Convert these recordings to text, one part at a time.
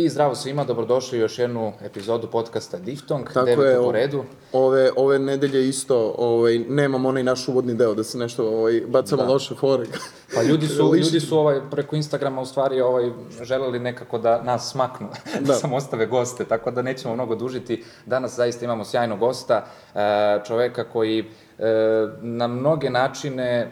I zdravo svima, dobrodošli u još jednu epizodu podcasta Diftong, Tako devetu je, po redu. Ove, ove nedelje isto, ovaj, nemam onaj naš uvodni deo da se nešto ovaj, bacamo Da. loše fore. Pa ljudi su, ljudi su ovaj, preko Instagrama u stvari ovaj, želeli nekako da nas smaknu, da Da. sam ostave goste, tako da nećemo mnogo dužiti. Danas zaista imamo sjajnog gosta, e, čoveka koji na mnoge načine e,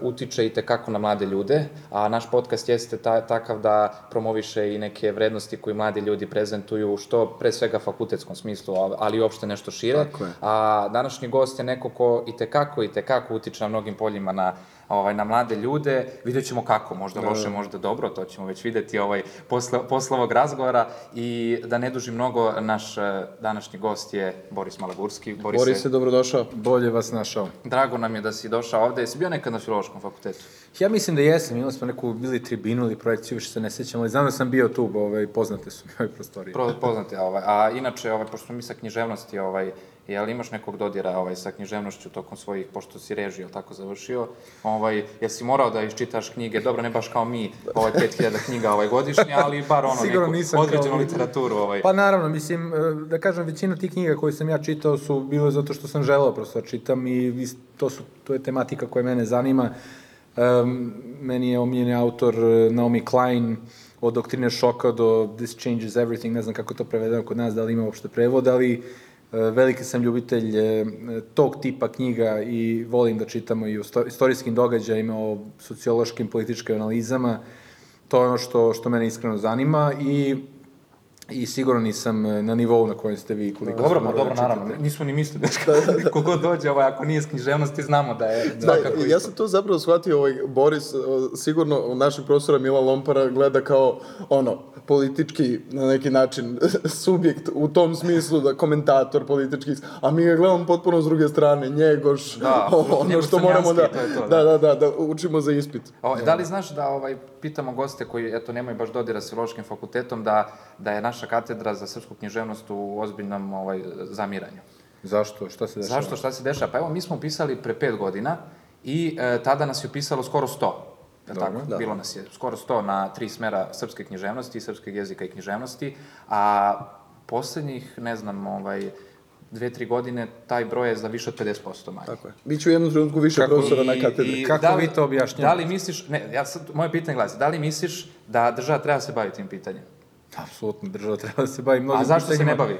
utiče i tekako na mlade ljude, a naš podcast jeste ta, takav da promoviše i neke vrednosti koje mladi ljudi prezentuju, što pre svega fakultetskom smislu, ali- i uopšte nešto šire. A današnji gost je neko ko i tekako i tekako utiče na mnogim poljima na ovaj, na mlade ljude, vidjet ćemo kako, možda loše, možda dobro, to ćemo već videti ovaj, posle, posle ovog razgovora i da ne dužim mnogo, naš eh, današnji gost je Boris Malagurski. Borise, Boris je dobrodošao. Bolje vas našao. drago nam je da si došao ovde, jesi bio nekad na filološkom fakultetu? Ja mislim da jesam, imali smo neku bili tribinu ili projekciju, više se ne sjećam, ali znam da sam bio tu, ovaj, poznate su mi ove prostorije. Pro, poznate, ovaj, a inače, ovaj, pošto smo mi sa književnosti, ovaj, jel imaš nekog dodira ovaj, sa književnošću tokom svojih, pošto si režio tako završio, ovaj, jesi morao da iščitaš knjige, dobro, ne baš kao mi, ovaj, 5000 knjiga ovaj, godišnje, ali bar ono, Sigurno neku kao određenu vi. literaturu. Ovaj. Pa naravno, mislim, e, da kažem, većina tih knjiga koje sam ja čitao su bile zato što sam želeo prosto da čitam i to, su, to je tematika koja mene zanima. Um, meni je omiljeni autor e, Naomi Klein, od doktrine šoka do This Changes Everything, ne znam kako to prevedeno kod nas, da li ima uopšte prevod, ali e, veliki sam ljubitelj e, tog tipa knjiga i volim da čitamo i o sto- istorijskim događajima, o sociološkim, političkim analizama. To je ono što, što mene iskreno zanima i i sigurno nisam e, na nivou na kojem ste vi koliko Dobro, pa dobro, da naravno, nismo ni mislili, da, kogod dođe, ovaj, ako nije iz književnosti, znamo da je Da, svakako ja isto. sam to zapravo shvatio, ovaj, Boris, sigurno našeg profesora Mila Lompara gleda kao, ono, politički, na neki način, subjekt u tom smislu, da komentator politički, a mi ga gledamo potpuno s druge strane, njegoš, Da, ono što moramo da, to to, da. da, da, da, da učimo za ispit. O, da li znaš da ovaj, pitamo goste koji eto, nemaju baš dodira s filološkim fakultetom, da, da je naša katedra za srpsku književnost u ozbiljnom ovaj, zamiranju? Zašto? Šta se dešava? Zašto? Šta se dešava? Pa evo, mi smo upisali pre pet godina i e, tada nas je upisalo skoro 100. Je Dobro, tako? da. Bilo nas je skoro 100 na tri smera srpske književnosti, srpskog jezika i književnosti, a poslednjih, ne znam, ovaj, dve, tri godine taj broj je za više od 50% manje. Tako je. Biće u jednom trenutku više Kako- profesora na katedri. Kako da li- vi to objašnjavate? Da li misliš, ne, ja sad, moje pitanje glasi, da li misliš da država treba da se bavi tim pitanjem? Apsolutno, država treba da se bavi mnogim A zašto se pitanjima. ne bavi?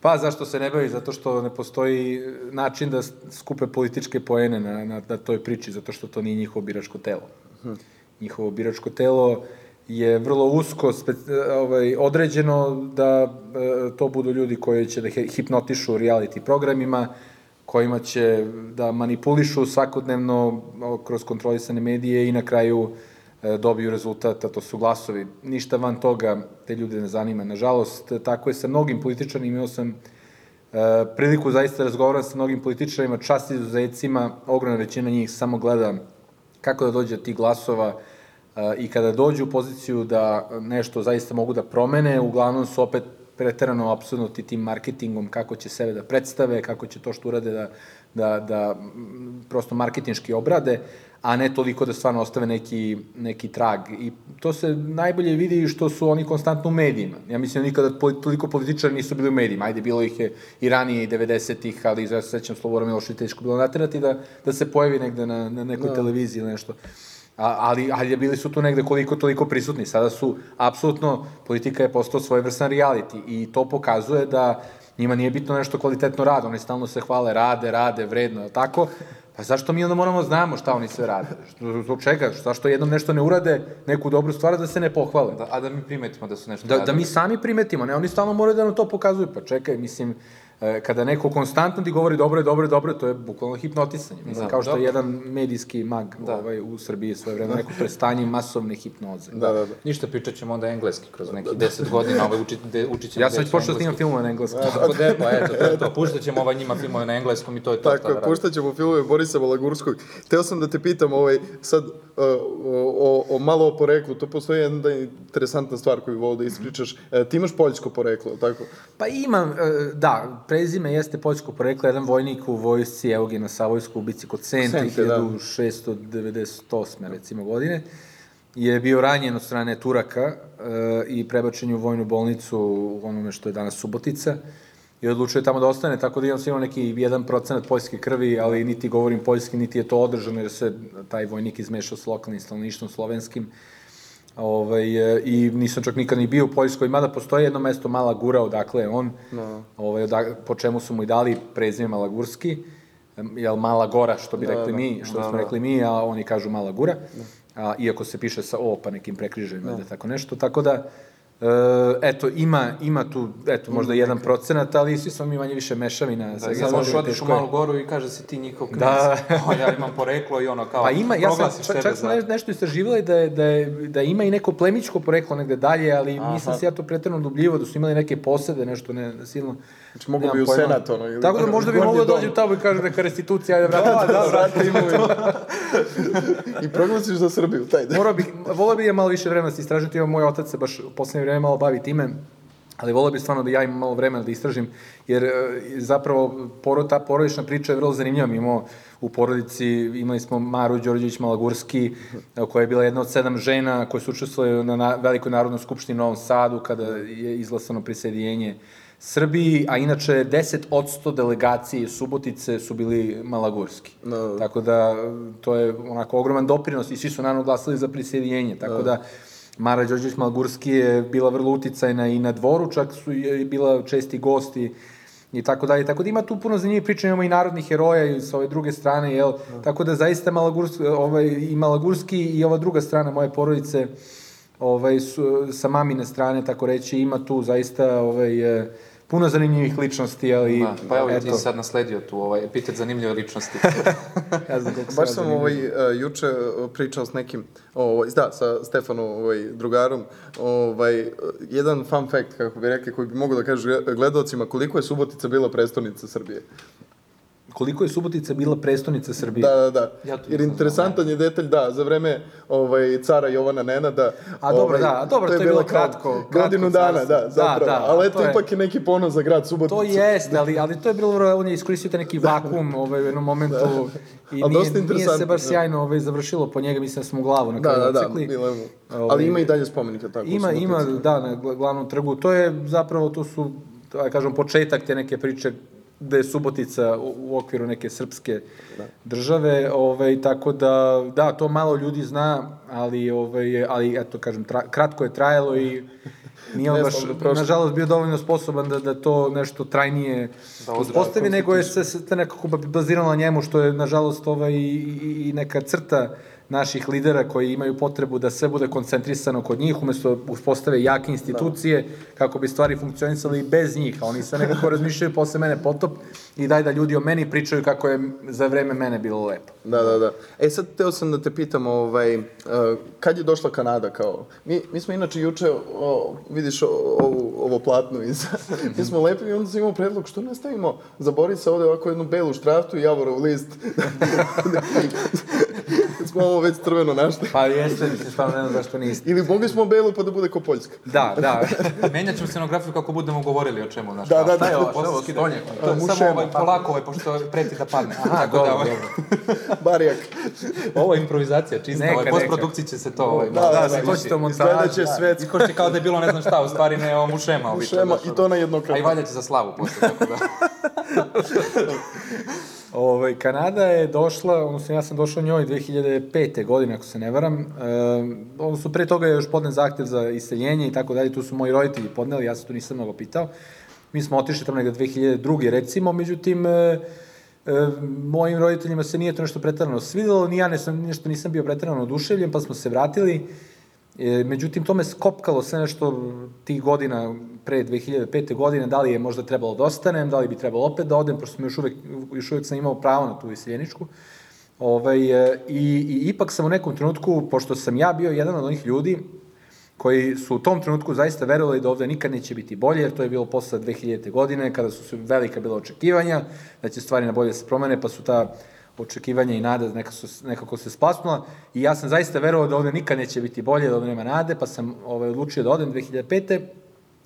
Pa zašto se ne bavi? Zato što ne postoji način da skupe političke poene na, na, na toj priči, zato što to nije njihovo biračko telo. Njihovo biračko telo je vrlo usko ovaj, određeno da e, to budu ljudi koji će da hipnotišu reality programima, kojima će da manipulišu svakodnevno kroz kontrolisane medije i na kraju e, dobiju rezultat, a to su glasovi. Ništa van toga te ljude ne zanima. Nažalost, tako je sa mnogim političarima, imao sam e, priliku zaista razgovaram sa mnogim političarima, čast izuzecima, ogromna većina njih samo gleda kako da dođe do tih glasova i kada dođu u poziciju da nešto zaista mogu da promene, uglavnom su opet preterano apsurnuti tim marketingom, kako će sebe da predstave, kako će to što urade da, da, da prosto marketinški obrade, a ne toliko da stvarno ostave neki, neki trag. I to se najbolje vidi što su oni konstantno u medijima. Ja mislim da nikada toliko političara nisu bili u medijima. Ajde, bilo ih je i ranije, i 90-ih, ali ja se sećam Slobora Miloša i teško bilo naterati da, da se pojavi negde na, na nekoj televiziji ili nešto. Ali, ali bili su tu negde koliko toliko prisutni. Sada su, apsolutno, politika je postao svojevrstan reality i to pokazuje da njima nije bitno nešto kvalitetno rade. Oni stalno se hvale, rade, rade, vredno, tako? Pa zašto mi onda moramo da znamo šta oni sve rade? Što- Zbog čega? Zašto jednom nešto ne urade, neku dobru stvar, da se ne pohvale? Da, a da mi primetimo da su nešto Da, da radili? mi sami primetimo, ne, oni stalno moraju da nam to pokazuju. Pa čekaj, mislim, kada neko konstantno ti govori dobro je, dobro je, dobro je, to je bukvalno hipnotisanje. Mislim, Da, kao što je dobro. jedan medijski mag Da. ovaj, u Srbiji svoje vreme, neko prestanje masovne hipnoze. Da, da, da. Ništa, pričat ćemo onda engleski kroz neki deset godina, ovaj, učit, de, učit ćemo Ja sam već počeo da snimam filmove na engleskom. Tako da, pa eto, to je to. Puštat ćemo ovaj njima filmove na engleskom i to je to. Tako je, da puštat ćemo filmove Borisa Balagurskog. Teo sam da te pitam ovaj, sad o, o, o malo o poreklu. To postoji jedna interesantna stvar koju volio da ispričaš. E, ti imaš poljsko poreklo, tako? Pa imam, e, da, prezime jeste poljsko poreklo, jedan vojnik u vojsci Eugena Savojsku u bici kod Sente, da. 1698. recimo godine. je bio ranjen od strane Turaka e, i prebačen je u vojnu bolnicu u onome što je danas Subotica i odlučio je tamo da ostane, tako da imam sve imao neki 1% poljske krvi, ali niti govorim poljski, niti je to održano, jer se taj vojnik izmešao s lokalnim stanovništvom slovenskim. Ovaj, e, I nisam čak nikad ni bio u Poljskoj, mada postoji jedno mesto Mala Gura, odakle je on, No. ovaj, odak, po čemu su mu i dali prezime Malagurski, jel Mala Gora, što bi Da, rekli da. mi, što Da, smo da. rekli mi, a oni kažu Mala Gura, a, iako se piše sa O, pa nekim prekrižajima, da. tako nešto, tako da, eto, ima, ima tu, eto, možda jedan procenat, ali svi smo mi manje više mešavina. Da, svega sad možeš otiš u. Malu Goru i kaže si ti njihov knez. Da. O, ja imam poreklo i ono kao, Pa ima, ja sam, čak, čak sam nešto istraživala da, je, da, je, da ima i neko plemičko poreklo negde dalje, ali Aha. nisam se ja to pretredno dubljivo, da su imali neke posede, nešto ne, silno. Znači, mogu bi u pojma. senat, ono, ili Tako da možda bi moglo da dođem tamo i kažem neka restitucija, ajde vrati. Da, da, vrati imovinu. I proglasiš za Srbiju, taj da. Morao bih, volao bih ja malo više vremena da se istražim, ima moj otac se baš u poslednje vreme malo bavi time, ali volao bih stvarno da ja imam malo vremena da istražim, jer e, zapravo poro, ta porodična priča je vrlo zanimljiva. Mi imamo u porodici, imali smo Maru Đorđević Malagurski, e, koja je bila jedna od sedam žena koje su učestvovali na, na Velikoj narodnoj skupštini u Novom Sadu, kada je izglasano prisjedinjenje Srbiji, a inače 10% delegacije Subotice su bili malagurski. Da. Tako da, to je onako ogroman doprinos i svi su naravno glasali za prisjedinjenje. Tako da, Mara Đorđević Malgurski je bila vrlo uticajna i na dvoru, čak su je bila česti gosti i tako dalje. Tako da ima tu puno zanimljivih priča, imamo i narodnih heroja i sa ove druge strane, jel? Tako da zaista Malagurski, ovaj, i Malagurski i ova druga strana moje porodice, ovaj, su, sa mamine strane, tako reći, ima tu zaista ovaj, e, puno zanimljivih ličnosti, ali Da, pa evo ti eto, si sad nasledio tu ovaj epitet zanimljive ličnosti. ja znam koliko Baš sam zanimljiv. ovaj, uh, juče uh, pričao s nekim, ovaj, da, sa Stefanom ovaj, drugarom, ovaj, jedan fun fact, kako bi rekli, koji bi mogu da kaže gledalcima, koliko je Subotica bila prestonica Srbije. Koliko je Subotica bila prestonica Srbije? Da, da, da. Ja to Jer interesantan je detalj, da, za vreme ovaj, cara Jovana Nenada. A, dobro, ovaj, da, a dobro, to je bilo bila kao kratko- kratko Godinu dana, carstvo. da, zapravo. Da, da, ali eto, to je- ipak je neki ponos za grad Subotica. To jeste, ali, ali to je bilo, on je iskoristio taj neki vakum ovaj, u jednom momentu i Ali nije, nije se baš da. sjajno ovaj, završilo po njega, mislim da smo mu glavu na Da, kraju da, da, odsekli. bilo je. Ovaj, Ali ima i dalje spomenika tako. u Ima, ima, da, na gla- glavnom trgu. To je zapravo, to su, da kažem, početak te neke priče gde je Subotica u, okviru neke srpske države, ovaj, tako da, da, to malo ljudi zna, ali, ovaj, ali eto, kažem, tra, kratko je trajalo i nije on baš, nažalost, bio dovoljno sposoban da, da to nešto trajnije Da uspostavi, nego je se, se nekako baziralo na njemu, što je, nažalost, ovaj, i, i- i neka crta naših lidera koji imaju potrebu da sve bude koncentrisano kod njih, umesto da uspostave jake institucije kako bi stvari funkcionisale i bez njih, a oni sve nekako razmišljaju posle mene potop i daj da ljudi o meni pričaju kako je za vreme mene bilo lepo. Da, da, da. E sad teo sam da te pitam, ovaj, uh, kad je došla Kanada kao? Mi, mi smo inače juče, o, vidiš o, ovu, ovo platno iz, mi smo lepi i onda sam imao predlog, što ne stavimo za Borisa ovde ovako jednu belu štraftu i javorov list. smo ovo već crveno našli. Pa jeste, mislim, stvarno ne znam zašto niste. Ili mogli smo belu pa da bude ko Poljska. Da, da. Menjat ćemo scenografiju kako budemo govorili o čemu, znaš. Da, da, da. ovo, ovo, posle skida- stolje? To je Mušema. Samo ovaj, polako ovaj, pošto preti da padne. Aha, Tako dobro, da, ovaj, dobro. Barijak. Ovo je improvizacija, čista, Neka, ovaj, neka. postprodukciji će se to, ovaj, Da, da, Da, da, to ćete u Izgledat montaži. će svet Iskoči kao da je bilo ne znam šta, u stvari ne, ovo mušema. obično, šema znaš, i to na A i jednokratno. valja će za slavu posle, tako da. Ovaj, Kanada je došla, odnosno ja sam došao njoj 2005. godine, ako se ne varam. E, odnosno, pre toga je još podnen zahtev za iseljenje i tako dalje, tu su moji roditelji podneli, ja se tu nisam mnogo pitao. Mi smo otišli tamo negde 2002. recimo, međutim, e, e, mojim roditeljima se nije to nešto pretarano svidelo, ni ja nesam, nešto nisam bio pretarano oduševljen, pa smo se vratili. E, međutim, to me skopkalo sve nešto tih godina, pre 2005. godine, da li je možda trebalo da ostanem, da li bi trebalo opet da odem, pošto sam još uvek, još uvek sam imao pravo na tu iseljeničku. Ovaj, e, i, I ipak sam u nekom trenutku, pošto sam ja bio jedan od onih ljudi koji su u tom trenutku zaista verovali da ovde nikad neće biti bolje, jer to je bilo posle 2000. godine, kada su velika bila očekivanja, da će stvari na bolje se promene, pa su ta očekivanja i nada neka su, nekako se splasnula i ja sam zaista verovao da ovde nikad neće biti bolje, da ovde nema nade, pa sam ovaj, odlučio da odem 2005.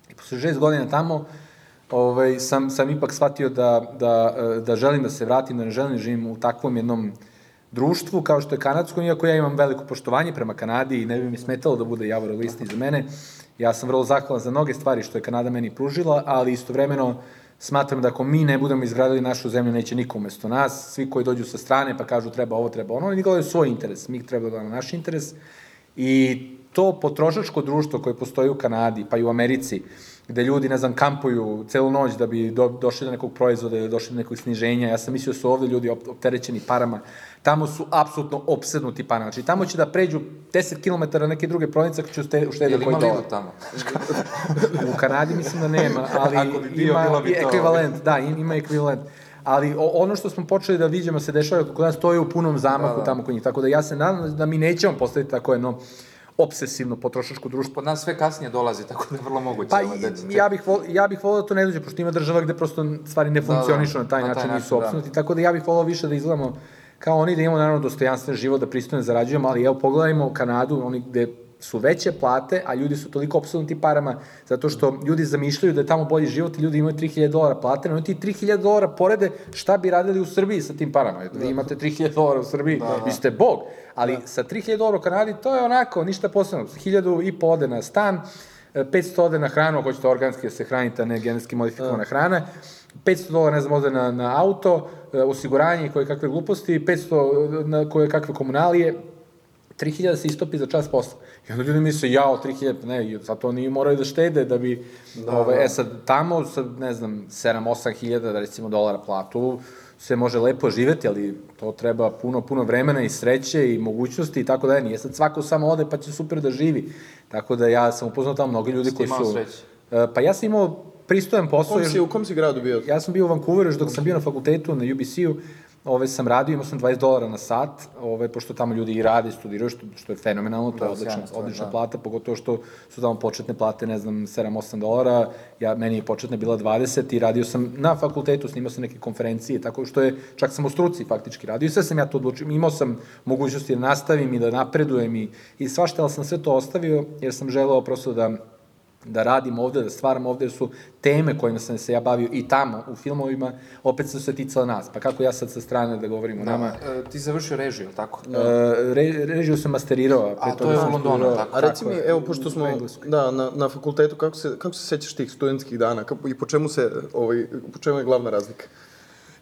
I posle šest godina tamo ovaj, sam, sam ipak shvatio da, da, e, da želim da se vratim, da ne želim da živim u takvom jednom društvu kao što je kanadsko, iako ja imam veliko poštovanje prema Kanadi i ne bi mi smetalo da bude Javor listi za mene. Ja sam vrlo zahvalan za mnoge stvari što je Kanada meni pružila, ali istovremeno smatram da ako mi ne budemo izgradili našu zemlju, neće niko umesto nas. Svi koji dođu sa strane pa kažu treba ovo, treba ono, oni gledaju svoj interes. Mi treba da naš interes. I to potrošačko društvo koje postoji u Kanadi, pa i u Americi, gde ljudi, ne znam, kampuju celu noć da bi do, došli do nekog proizvoda ili došli do nekog sniženja. Ja sam mislio da su ovde ljudi op opterećeni parama. Tamo su apsolutno opsednuti parama. Znači, tamo će da pređu 10 km na neke druge province ako će ušte, uštede Jel koji dolar. Tamo? U Kanadi mislim da nema, ali Ako bi bio, ima bilo bi to. ekvivalent, da, im- ima ekvivalent. Ali ono što smo počeli da viđamo se dešava kod nas, to je u punom zamahu Da, da. tamo kod njih. Tako da ja se nadam da mi nećemo postaviti tako jedno obsesivno potrošačko društvo. Kod nas sve kasnije dolazi, tako da je vrlo moguće. Pa da i, ja bih vol, ja bih volao da to ne dođe, pošto ima država gde prosto stvari ne Da, funkcionišu da, na taj na taj način, način, nisu da. opsunuti, tako da ja bih volao više da izgledamo kao oni, da imamo naravno dostojanstven život, da pristojno zarađujemo, ali evo pogledajmo Kanadu, oni gde su veće plate, a ljudi su toliko opsunuti parama, zato što ljudi zamišljaju da je tamo bolji život i ljudi imaju 3000 dolara plate, no ti 3000 dolara porede šta bi radili u Srbiji sa tim parama. Vi imate 3000 dolara u Srbiji, vi ste bog, ali sa 3000 dolara u Kanadi to je onako, ništa posebno. 1000 i po ode na stan, 500 ode na hranu, ako hoćete organski da se hranite, a ne genetski modifikovana hrana, 500 dolara, ne znam, ode na, na auto, e, osiguranje i koje kakve gluposti, 500 na koje kakve komunalije, 3000 se istopi za čas posla. I onda ljudi misle, jao, 3000, pa ne, sad oni moraju da štede da bi, da, ovaj, e sad, tamo sa, ne znam, 7-8 hiljada, da recimo, dolara platu, se može lepo živeti, ali to treba puno, puno vremena i sreće i mogućnosti i tako da nije sad svako samo ode pa će super da živi. Tako da ja sam upoznao tamo mnogi ljudi koji su... sreće? E, Pa ja sam imao pristojan U posao. kom još- si, u kom si gradu bio? Ja sam bio u Vancouveru još dok sam bio na fakultetu, na UBC-u, ove, sam radio, imao sam 20 dolara na sat, ove, pošto tamo ljudi i rade, studiraju, što, što je fenomenalno, to je Da, odlična, sjajna stvar, odlična da. plata, pogotovo što su tamo početne plate, ne znam, 7-8 dolara, ja, meni je početna bila 20 i radio sam na fakultetu, snimao sam neke konferencije, tako što je, čak sam u struci faktički radio i sve sam ja to odlučio, imao sam mogućnosti da nastavim i da napredujem i, i svašta, ali sam sve to ostavio, jer sam želeo prosto da da radim ovde, da stvaram ovde, jer su teme kojima sam se ja bavio i tamo, u filmovima, opet su se ticale nas. Pa kako ja sad sa strane da govorim o nama? E, ti završio režiju, tako? E, re, režiju sam masterirao, a pre A, to je u Londonu, tako? A reci mi, evo, pošto smo da, na, na fakultetu, kako se, kako se sećaš tih studentskih dana kako, i po čemu, se, ovaj, po čemu je glavna razlika?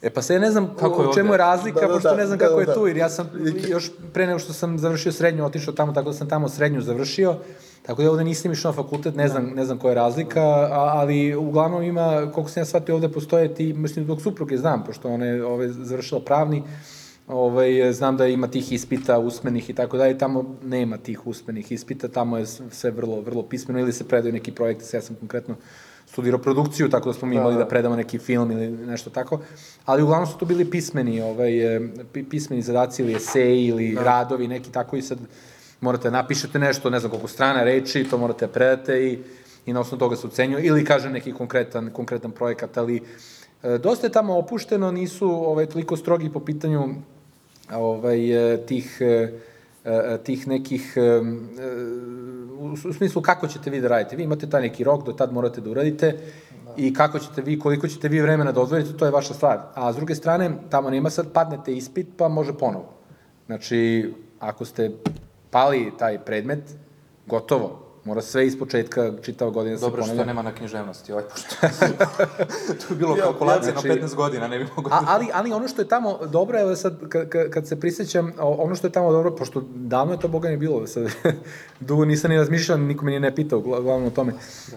E pa sad ja ne znam Kako je u čemu ovde? je razlika, Da, da, pošto da, ne znam da, kako da, je da. tu, jer ja sam još pre nego što sam završio srednju otišao tamo, tako da sam tamo srednju završio, tako da ovde nisam išao na fakultet, ne znam, ne znam koja je razlika, a, ali uglavnom ima, koliko sam ja shvatio, ovde postoje ti, mislim, dok supruge znam, pošto ona je ove, završila pravni, Ovaj, znam da ima tih ispita usmenih i tako dalje, tamo nema tih usmenih ispita, tamo je sve vrlo, vrlo pismeno ili se predaju neki projekti, ja sam konkretno studirao produkciju, tako da smo mi imali da predamo neki film ili nešto tako, ali uglavnom su to bili pismeni, ovaj, pi- pismeni zadaci ili eseji ili radovi neki tako i sad morate da napišete nešto, ne znam koliko strana reči, to morate da predate i, i na osnovu toga se ocenjuje, ili kaže neki konkretan, konkretan projekat, ali e, dosta je tamo opušteno, nisu ovaj, toliko strogi po pitanju ovaj, e, tih, e, e, tih nekih, u, u smislu kako ćete vi da radite. Vi imate taj neki rok, do tad morate da uradite i kako ćete vi, koliko ćete vi vremena da odvojite, to je vaša stvar. A s druge strane, tamo nema sad, padnete ispit, pa može ponovo. Znači, ako ste pali taj predmet, gotovo. Mora sve iz početka čitava godina se Dobro što ponavlja. nema na književnosti, ovaj, pošto tu je bilo Ja- kalkulacija znači- na 15 godina, ne bi mogo A, ali, ali ono što je tamo dobro, evo sad, kad, kad, se prisjećam, ono što je tamo dobro, pošto davno je to Boga ne bilo, sad, dugo nisam ni razmišljao, niko me nije ne pitao, uglavnom o tome,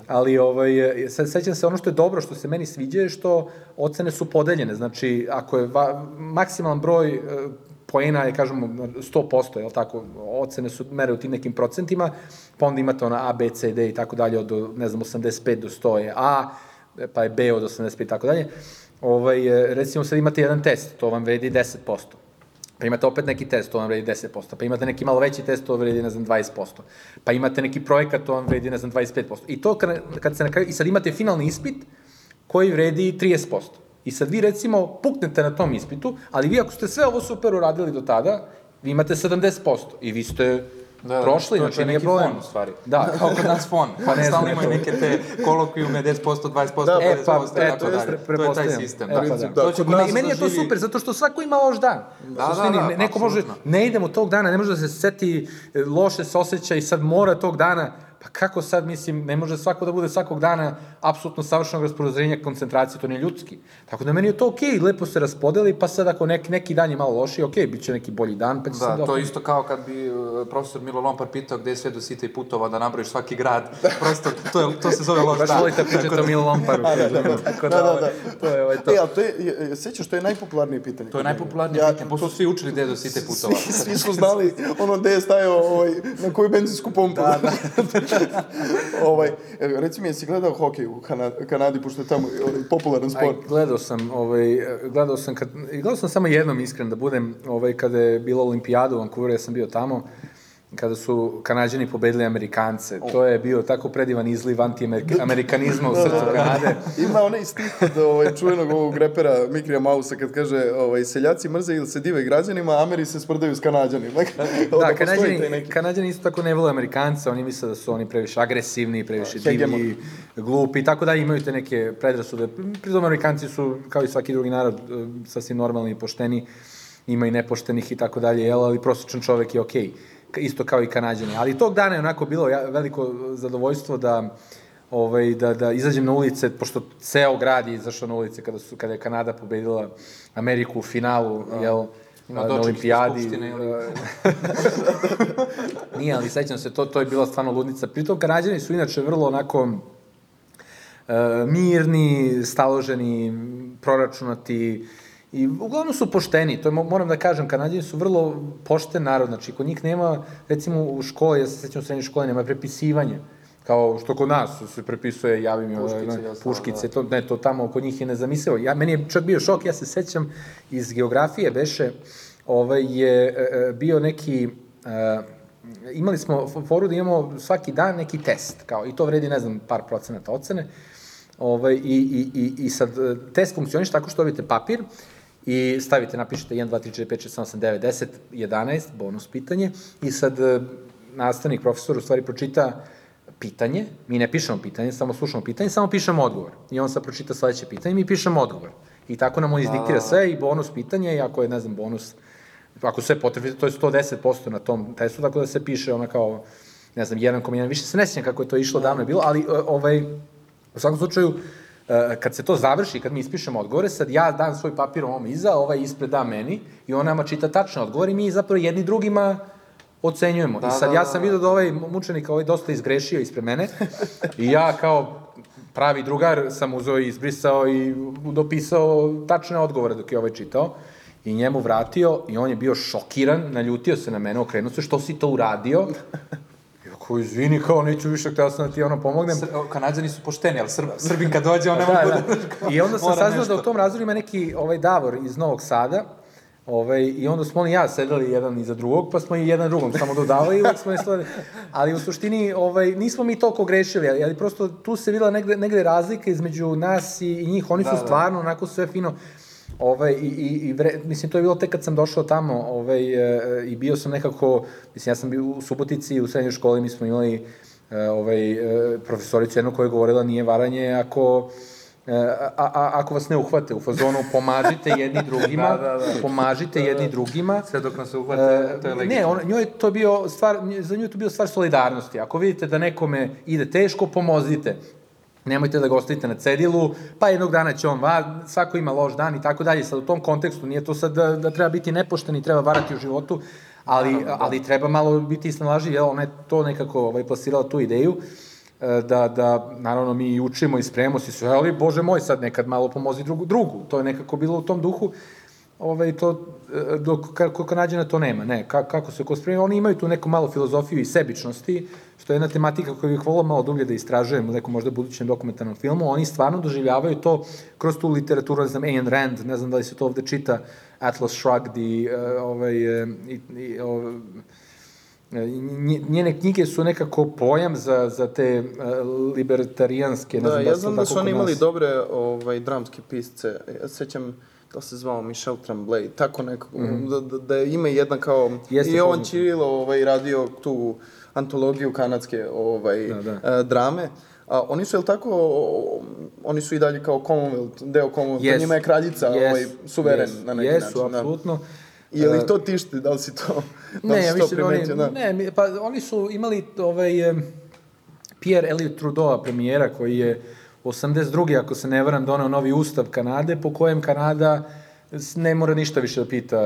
ali ovaj, sad sećam se, ono što je dobro, što se meni sviđa je što ocene su podeljene, znači, ako je va, maksimalan broj e, poena je, kažemo, 100%, je li tako, ocene su mere u tim nekim procentima, pa onda imate ona A, B, C, D i tako dalje, od, ne znam, 85 do 100 je A, pa je B od 85 i tako dalje. Ovaj, recimo sad imate jedan test, to vam vredi 10%. Pa imate opet neki test, to vam vredi 10%. Pa imate neki malo veći test, to vredi, ne znam, 20%. Pa imate neki projekat, to vam vredi, ne znam, 25%. I to kad, kad se na kraju, i sad imate finalni ispit koji vredi 30%. I sad vi recimo puknete na tom ispitu, ali vi ako ste sve ovo super uradili do tada, vi imate 70% i vi ste Da, prošli, to, znači nije problem. fon, u stvari. Da. Kao kod nas fon. Pa ne znam, stalno imaju neke te kolokvijume, 10%, 20%, Da, 50%, E, pa, i tako dalje. To je taj sistem. E, Da. pa da. Da, To nas I meni je to zaživi- super, zato što svako ima loš dan. Da, da, da, ne- neko može, ne idemo tog dana, ne može da se seti, e, loše se osjeća i sad mora tog dana, pa kako sad, mislim, ne može svako da bude svakog dana apsolutno savršenog raspoređenja koncentracije, to nije ljudski. Tako da meni je to okej, lepo se raspodeli, pa sad ako neki, neki dan je malo lošiji, okej, bit će neki bolji dan, pa će se Da, to je isto kao kad bi uh, profesor Milo Lompar pitao gde je sve do sita i putova da nabrojiš svaki grad. Prosto, to, je, to se zove loš Baš dan. volite da pričate o Milo Lomparu. Tako Da, da, ovaj, da. To je ovaj to. E, ali to je, sećaš, to je najpopularnije pitanje. To je najpopularnije Ja- pitanje, pošto svi učili gde je do sita i putova. Svi, svi su znali ono gde je stajao ovaj, na koju benzinsku pompu. Da, da. ovaj, e, reci mi, jesi gledao hokej u Kana, Kanadi, pošto je tamo ovaj, popularan Aj, sport? gledao sam, ovaj, gledao sam, kad, gledao sam samo jednom iskren da budem, ovaj, kada je bila olimpijada u Vancouveru, ja sam bio tamo, kada su Kanadjani pobedili Amerikance. To je bio tako predivan izliv anti-amerikanizma u srcu Kanade. Ima onaj stih od ovaj, čuvenog ovog repera Mikrija Mausa kad kaže ovaj, seljaci mrze ili se dive građanima, Ameri se sprdaju s Kanadjanima. Da, postoji taj Kanadjani, Kanadjani isto tako ne vole Amerikance, oni misle da su oni previše agresivni, previše Hegemon. divlji, glupi i tako da imaju te neke predrasude. Pritom Amerikanci su, kao i svaki drugi narod, eh, sasvim normalni i pošteni, ima i nepoštenih i tako dalje, jel, ali prosječan čovek je okej. Ka- Isto kao i Kanadjani. Ali tog dana je onako bilo ja- veliko zadovoljstvo da ovaj, da, da izađem na ulice, pošto ceo grad je izašao na ulice kada, su, kada je Kanada pobedila Ameriku u finalu, jel, Ima na olimpijadi. Nije, ali sećam se, to, to je bila stvarno ludnica. Pritom, Kanadjani su inače vrlo onako e, mirni, staloženi, proračunati i uglavnom su pošteni. To je, mo- moram da kažem, Kanadjani su vrlo pošten narod. Znači, kod njih nema, recimo u školi, ja se sećam u srednjoj školi, nema prepisivanja kao što kod nas se prepisuje, javi mi Puškice ostalo, puškice, to, ne, to tamo kod njih je nezamislivo. Ja, meni je čak bio šok, ja se sećam iz geografije, beše, ovaj, je e, e, bio neki, e, imali smo foru da imamo svaki dan neki test, kao, i to vredi, ne znam, par procenata ocene, ovaj, i, i, i, i sad test funkcioniš tako što dobijete papir i stavite, napišete 1, 2, 3, 4, 5, 6, 7, 8, 9, 10, 11, bonus pitanje, i sad e, nastavnik, profesor, u stvari pročita pitanje, mi ne pišemo pitanje, samo slušamo pitanje, samo pišemo odgovor. I on sad pročita sledeće pitanje i mi pišemo odgovor. I tako nam on izdiktira sve i bonus pitanje i ako je, ne znam, bonus, ako sve potrebite, to je 110% na tom testu, tako da se piše ona kao, ne znam, 1,1, više se ne sjećam kako je to išlo, davno je bilo, ali e, ovaj, u svakom slučaju, e, kad se to završi, kad mi ispišemo odgovore, sad ja dam svoj papir ovom iza, ovaj ispred da meni i on nama čita tačne odgovore i mi zapravo jedni drugima ocenjujemo. Da, I sad da, ja da, sam da. vidio da ovaj mučenik ovaj dosta izgrešio ispred mene i ja kao pravi drugar sam uzeo i izbrisao i dopisao tačne odgovore dok je ovaj čitao i njemu vratio i on je bio šokiran, naljutio se na mene, okrenuo se, što si to uradio? I ako, izvini, kao, neću više, hteo sam da ti ono pomognem. Sr Kanadjani su pošteni, ali Srb, Srbin kad dođe, on ne mogu Da, da... da. I onda sam saznao da u tom razredu ima neki ovaj Davor iz Novog Sada, Ovaj, I onda smo on i ja sedeli jedan iza drugog, pa smo i jedan drugom samo dodavali uvek smo isledali. Ali u suštini ovaj, nismo mi toliko grešili, ali, ali prosto tu se videla negde, negde razlika između nas i, i njih. Oni su Da, da. stvarno onako sve fino Ovaj, i, i, i vre, mislim, to je bilo tek kad sam došao tamo ovaj, e, i bio sam nekako, mislim, ja sam bio u Subotici, u srednjoj školi, mi smo imali e, ovaj, e, profesoricu jednu koja je govorila nije varanje ako e, a, a, ako vas ne uhvate u fazonu, pomažite jedni drugima, Da, da, da. pomažite jedni drugima. Sve dok nas se uhvate, to je E, legitimno. ne, on, njoj je to bio stvar, za nju je to bio stvar solidarnosti. Ako vidite da nekome ide teško, pomozite. Nemojte da ga ostavite na cedilu, pa jednog dana će on va, svako ima loš dan i tako dalje. Sad u tom kontekstu nije to sad da, da treba biti nepošten i treba varati u životu, ali, Naravno, da. ali treba malo biti snalažljiv, jel, ona je to nekako ovaj, plasirala tu ideju e, da, da naravno mi učimo i spremamo se sve, ali bože moj sad nekad malo pomozi drugu, drugu. To je nekako bilo u tom duhu. Ovaj, to, e, dok kako Kanadjana to nema, ne, ka, kako se ko spremi, oni imaju tu neku malo filozofiju i sebičnosti, što je jedna tematika koju bih volao malo dublje da istražujem u nekom možda budućem dokumentarnom filmu, oni stvarno doživljavaju to kroz tu literaturu, ne znam, Ayn Rand, ne znam da li se to ovde čita, Atlas Shrugged i, uh, ovaj, uh, i, i Nje- njene knjige su nekako pojam za, za te uh, libertarijanske, ne Da, znam ja su znam da su oni imali nas. dobre ovaj, dramske pisce. Ja se sećam to se zvao Michel Tremblay, tako nekako, da, da, da ima jedna kao. Jeste i on. Ćirilo ovaj, radio tu antologiju kanadske ovaj, Da, da. e, drame, a oni su, jel tako, oni su i dalje kao Commonwealth, deo Commonwealtha, Jesu. njima je kraljica Jesu, ovaj, suveren jesu, na neki jesu, način. da. apsolutno. Je li E, ih to tišti, da li si to, da li Ne, si ja to da oni, primetio, da? ne, pa oni su imali ovaj em, Pierre Elliot Trudeau, premijera, koji je 82. ako se ne varam, doneo novi ustav Kanade, po kojem Kanada ne mora ništa više da pita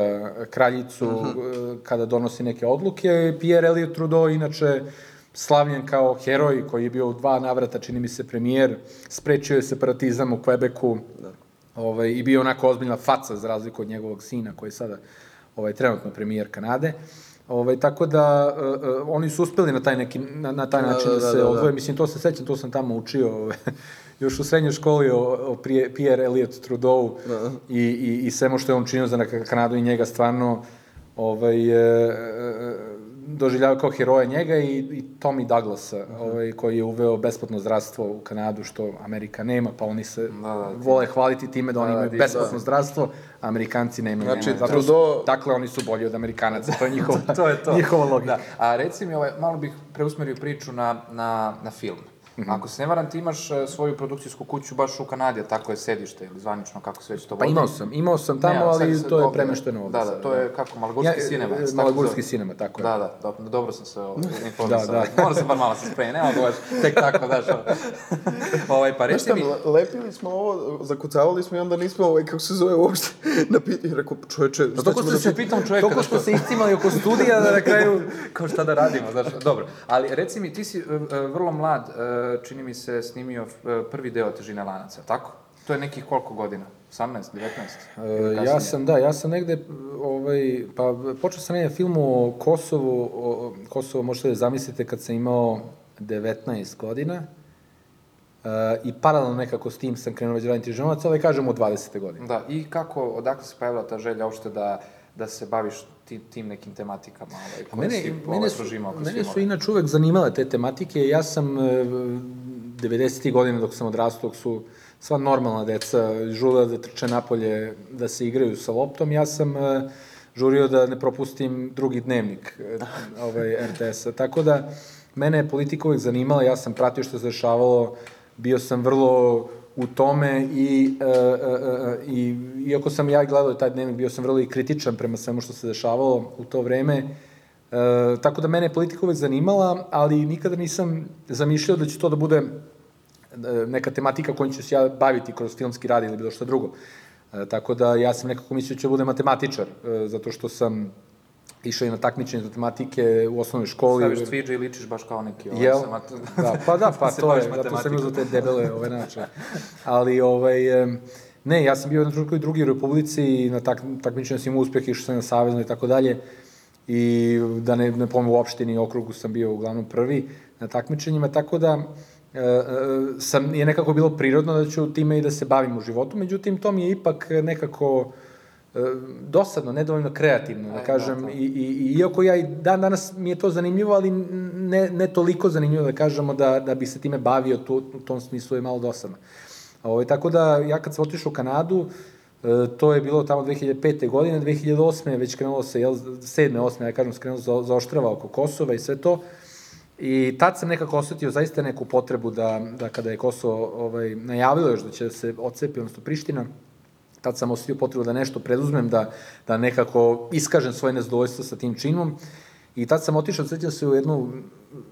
kraljicu eh, kada donosi neke odluke. Pierre Elliot Trudeau, inače, slavljen kao heroj koji je bio u dva navrata, čini mi se, premijer, sprečio je separatizam u Quebecu ovaj, i bio onako ozbiljna faca za razliku od njegovog sina koji je sada ovaj, trenutno premijer Kanade. Ovaj, tako da uh, uh, oni su uspeli na taj, neki, na, na taj Da, način da, da, da, se da, da. odvoje. Mislim, to se sećam, to sam tamo učio ovaj, još u srednjoj školi o, o Prije- Pierre Elliot Trudeau Da. i, i, i svemu što je on činio za Kanadu i njega stvarno ovaj, e, e, doživljavaju kao heroja njega i, i Tommy Douglasa, ovaj, koji je uveo besplatno zdravstvo u Kanadu, što Amerika nema, pa oni se Da, da, vole hvaliti time da oni Da, da, imaju ti- besplatno zdravstvo, a Amerikanci nemaju. Znači, Zato su- Trudeau- Dakle, oni su bolji od Amerikanaca, to je njihova, to je to. njihova logika. Da. A reci mi, ovaj, malo bih preusmerio priču na, na, na film. Mhm. Ako se ne varam, ti imaš e, svoju produkcijsku kuću baš u Kanadi, tako je sedište ili zvanično, kako se već to Pa vodi. imao sam, imao sam tamo, Ne, ali to je ovde- premešteno ovde. Da, da, to je kako, Malagurski Ja, sinema. e, tako Malagurski zove. sinema, tako je. Da, da, dobro, dobro sam se ovaj, informisao. Da, da, da. Moram se bar malo se spreje, nema baš tek tako, ono. ovaj, pa šta, mi, le- lepili smo ovo, zakucavali smo i onda nismo, ovaj, kako se zove uopšte, na pitanje, rekao, čoveče, šta Toliko ćemo da se pitam? da smo što- se iscimali oko studija da na kraju... kao šta da radimo, znaš, dobro. Ali reci mi, ti si e, vrlo mlad, čini mi se snimio e, prvi deo Težine lanaca, tako? To je nekih koliko godina? 18, 19? E, ja sam, da, ja sam negde, ovaj, pa počeo sam jedan film o Kosovu, o, Kosovo možete da zamislite kad sam imao 19 godina, e, i paralelno nekako s tim sam krenuo već raditi ženovac, ali kažem od 20. godine. Da, i kako, odakle se pojavila ta želja uopšte da, da se baviš ti, tim nekim tematikama ovaj, koje Mene, si mene, ovaj, su, prožimao mene su inače uvek zanimale te tematike. Ja sam e, 90. godina dok sam odrastao, dok su sva normalna deca žula da trče napolje, da se igraju sa loptom, ja sam e, žurio da ne propustim drugi dnevnik e, ovaj, RTS-a. Tako da, mene je politika uvek zanimala, ja sam pratio što se dešavalo, bio sam vrlo u tome i, e, e, e, i iako sam ja gledao taj dnevnik, bio sam vrlo i kritičan prema svemu što se dešavalo u to vreme, E, tako da mene je politika uvek zanimala, ali nikada nisam zamišljao da će to da bude neka tematika kojom ću se ja baviti kroz filmski rad ili bilo šta drugo. E, tako da ja sam nekako mislio da ću da budem matematičar, e, zato što sam išao i na takmičenje za matematike u osnovnoj školi. Staviš cviđe i ličiš baš kao neki ovaj, Jel? mat... Da, pa da, pa to je, zato sam uzao te debele ove nače. Ali, ovaj, ne, ja sam bio na trenutku i drugi u Republici i na tak, takmičenju sam imao uspeh, išao sam na savezno i tako dalje. I da ne, ne pomenu u opštini i okrugu sam bio uglavnom prvi na takmičenjima, tako da e, e, sam, je nekako bilo prirodno da ću time i da se bavim u životu, međutim to mi je ipak nekako dosadno, nedovoljno kreativno, da kažem, da, da. I, i, i iako ja i dan danas mi je to zanimljivo, ali ne, ne toliko zanimljivo da kažemo da, da bi se time bavio, tu, u tom smislu je malo dosadno. Ovaj, tako da, ja kad sam otišao u Kanadu, e, to je bilo tamo 2005. godine, 2008. je već krenulo se, jel, 7. 8. ja kažem, skrenulo za, zaoštrava oko Kosova i sve to. I tad sam nekako osetio zaista neku potrebu da, da kada je Kosovo ovaj, najavilo još da će se odcepi, odnosno Priština, tad sam osetio potrebu da nešto preduzmem, da, da nekako iskažem svoje nezadovoljstvo sa tim činom. I tad sam otišao, sećam se, u jednu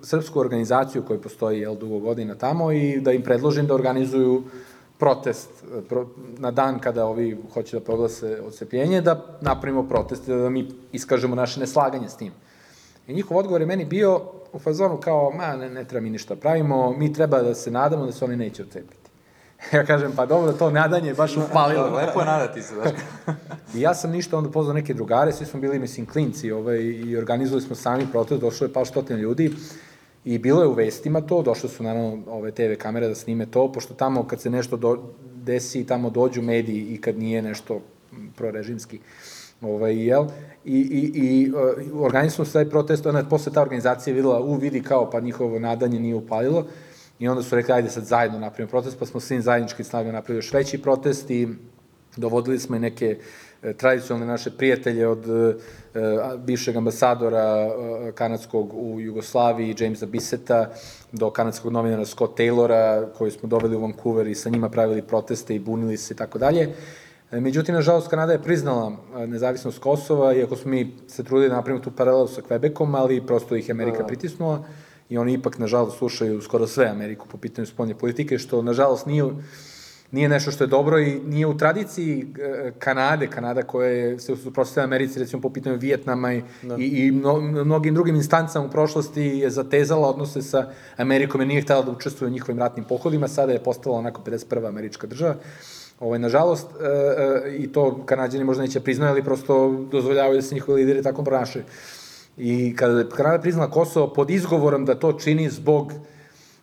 srpsku organizaciju koja postoji jel, dugo godina tamo i da im predložim da organizuju protest pro, na dan kada ovi hoće da proglase odcepljenje, da napravimo protest da mi iskažemo naše neslaganje s tim. I njihov odgovor je meni bio u fazonu kao, ma ne, ne treba mi ništa pravimo, mi treba da se nadamo da se oni neće odcepiti. Ja kažem, pa dobro, to nadanje je baš upalilo. Lepo je nadati se, znaš. I ja sam ništa onda pozvao neke drugare, svi smo bili, mislim, klinci ovaj, i organizovali smo sami protest, došlo je par stotina ljudi i bilo je u vestima to, došle su naravno ove TV kamere da snime to, pošto tamo kad se nešto do, desi, tamo dođu mediji i kad nije nešto prorežimski, ovaj, jel? I, i, i uh, organizovali smo taj protest, onda je posle ta organizacija videla, u, vidi kao, pa njihovo nadanje nije upalilo, i onda su rekli, ajde sad zajedno napravimo protest, pa smo svim zajednički snagama napravili još veći protest i Dovodili smo i neke e, tradicionalne naše prijatelje od e, bivšeg ambasadora e, kanadskog u Jugoslaviji, Jamesa Bisseta, do kanadskog novinara Scott Taylora, koji smo doveli u Vancouver i sa njima pravili proteste i bunili se i tako dalje. Međutim, nažalost, Kanada je priznala nezavisnost Kosova, iako smo mi se trudili da napravimo tu paralelu sa Quebecom, ali prosto ih Amerika pritisnula i oni ipak, nažalost, slušaju skoro sve Ameriku po pitanju spoljne politike, što, nažalost, nije, nije nešto što je dobro i nije u tradiciji e, Kanade, Kanada koja je se suprotstavila Americi, recimo po pitanju Vijetnama i, i, i mno, mnogim drugim instancama u prošlosti je zatezala odnose sa Amerikom jer nije htela da učestvuje u njihovim ratnim pohodima, sada je postala onako 51. američka država. Ovaj, nažalost, e, e, i to Kanadjani možda neće priznaju, ali prosto dozvoljavaju da se njihovi lideri tako ponašaju. I kada je Kanada priznala Kosovo pod izgovorom da to čini zbog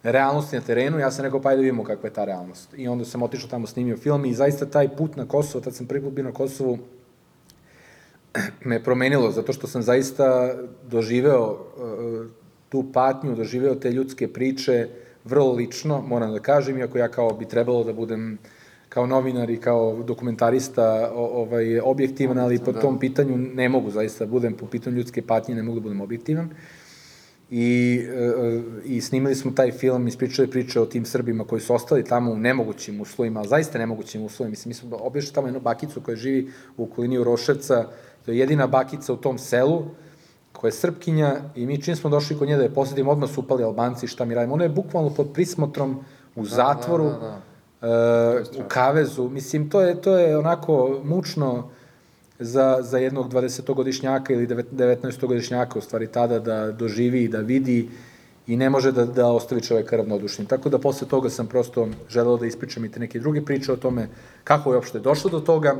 realnosti na terenu, ja sam rekao pa ajde da vidimo kakva je ta realnost. I onda sam otišao tamo snimio film i zaista taj put na Kosovo, tad sam prvi put bio na Kosovu, me promenilo, zato što sam zaista doživeo uh, tu patnju, doživeo te ljudske priče vrlo lično, moram da kažem, iako ja kao bi trebalo da budem kao novinar i kao dokumentarista ovaj, objektivan, ali po tom pitanju ne mogu zaista da budem, po pitanju ljudske patnje ne mogu da budem objektivan. I, e, i snimali smo taj film, ispričali priče o tim Srbima koji su ostali tamo u nemogućim uslovima, ali zaista nemogućim uslovima. Mislim, mi smo obješli tamo jednu bakicu koja živi u okolini Uroševca, to je jedina bakica u tom selu, koja je Srpkinja i mi čim smo došli kod nje da je posetimo, odmah su upali Albanci, šta mi radimo. Ona je bukvalno pod prismotrom u zatvoru, da, da, uh, u kavezu. Mislim, to je, to je onako mučno za, za jednog 20-godišnjaka ili 19-godišnjaka, u stvari tada da doživi i da vidi i ne može da, da ostavi čoveka ravnodušnim. Tako da posle toga sam prosto želeo da ispričam i te neke druge priče o tome kako je uopšte došlo do toga,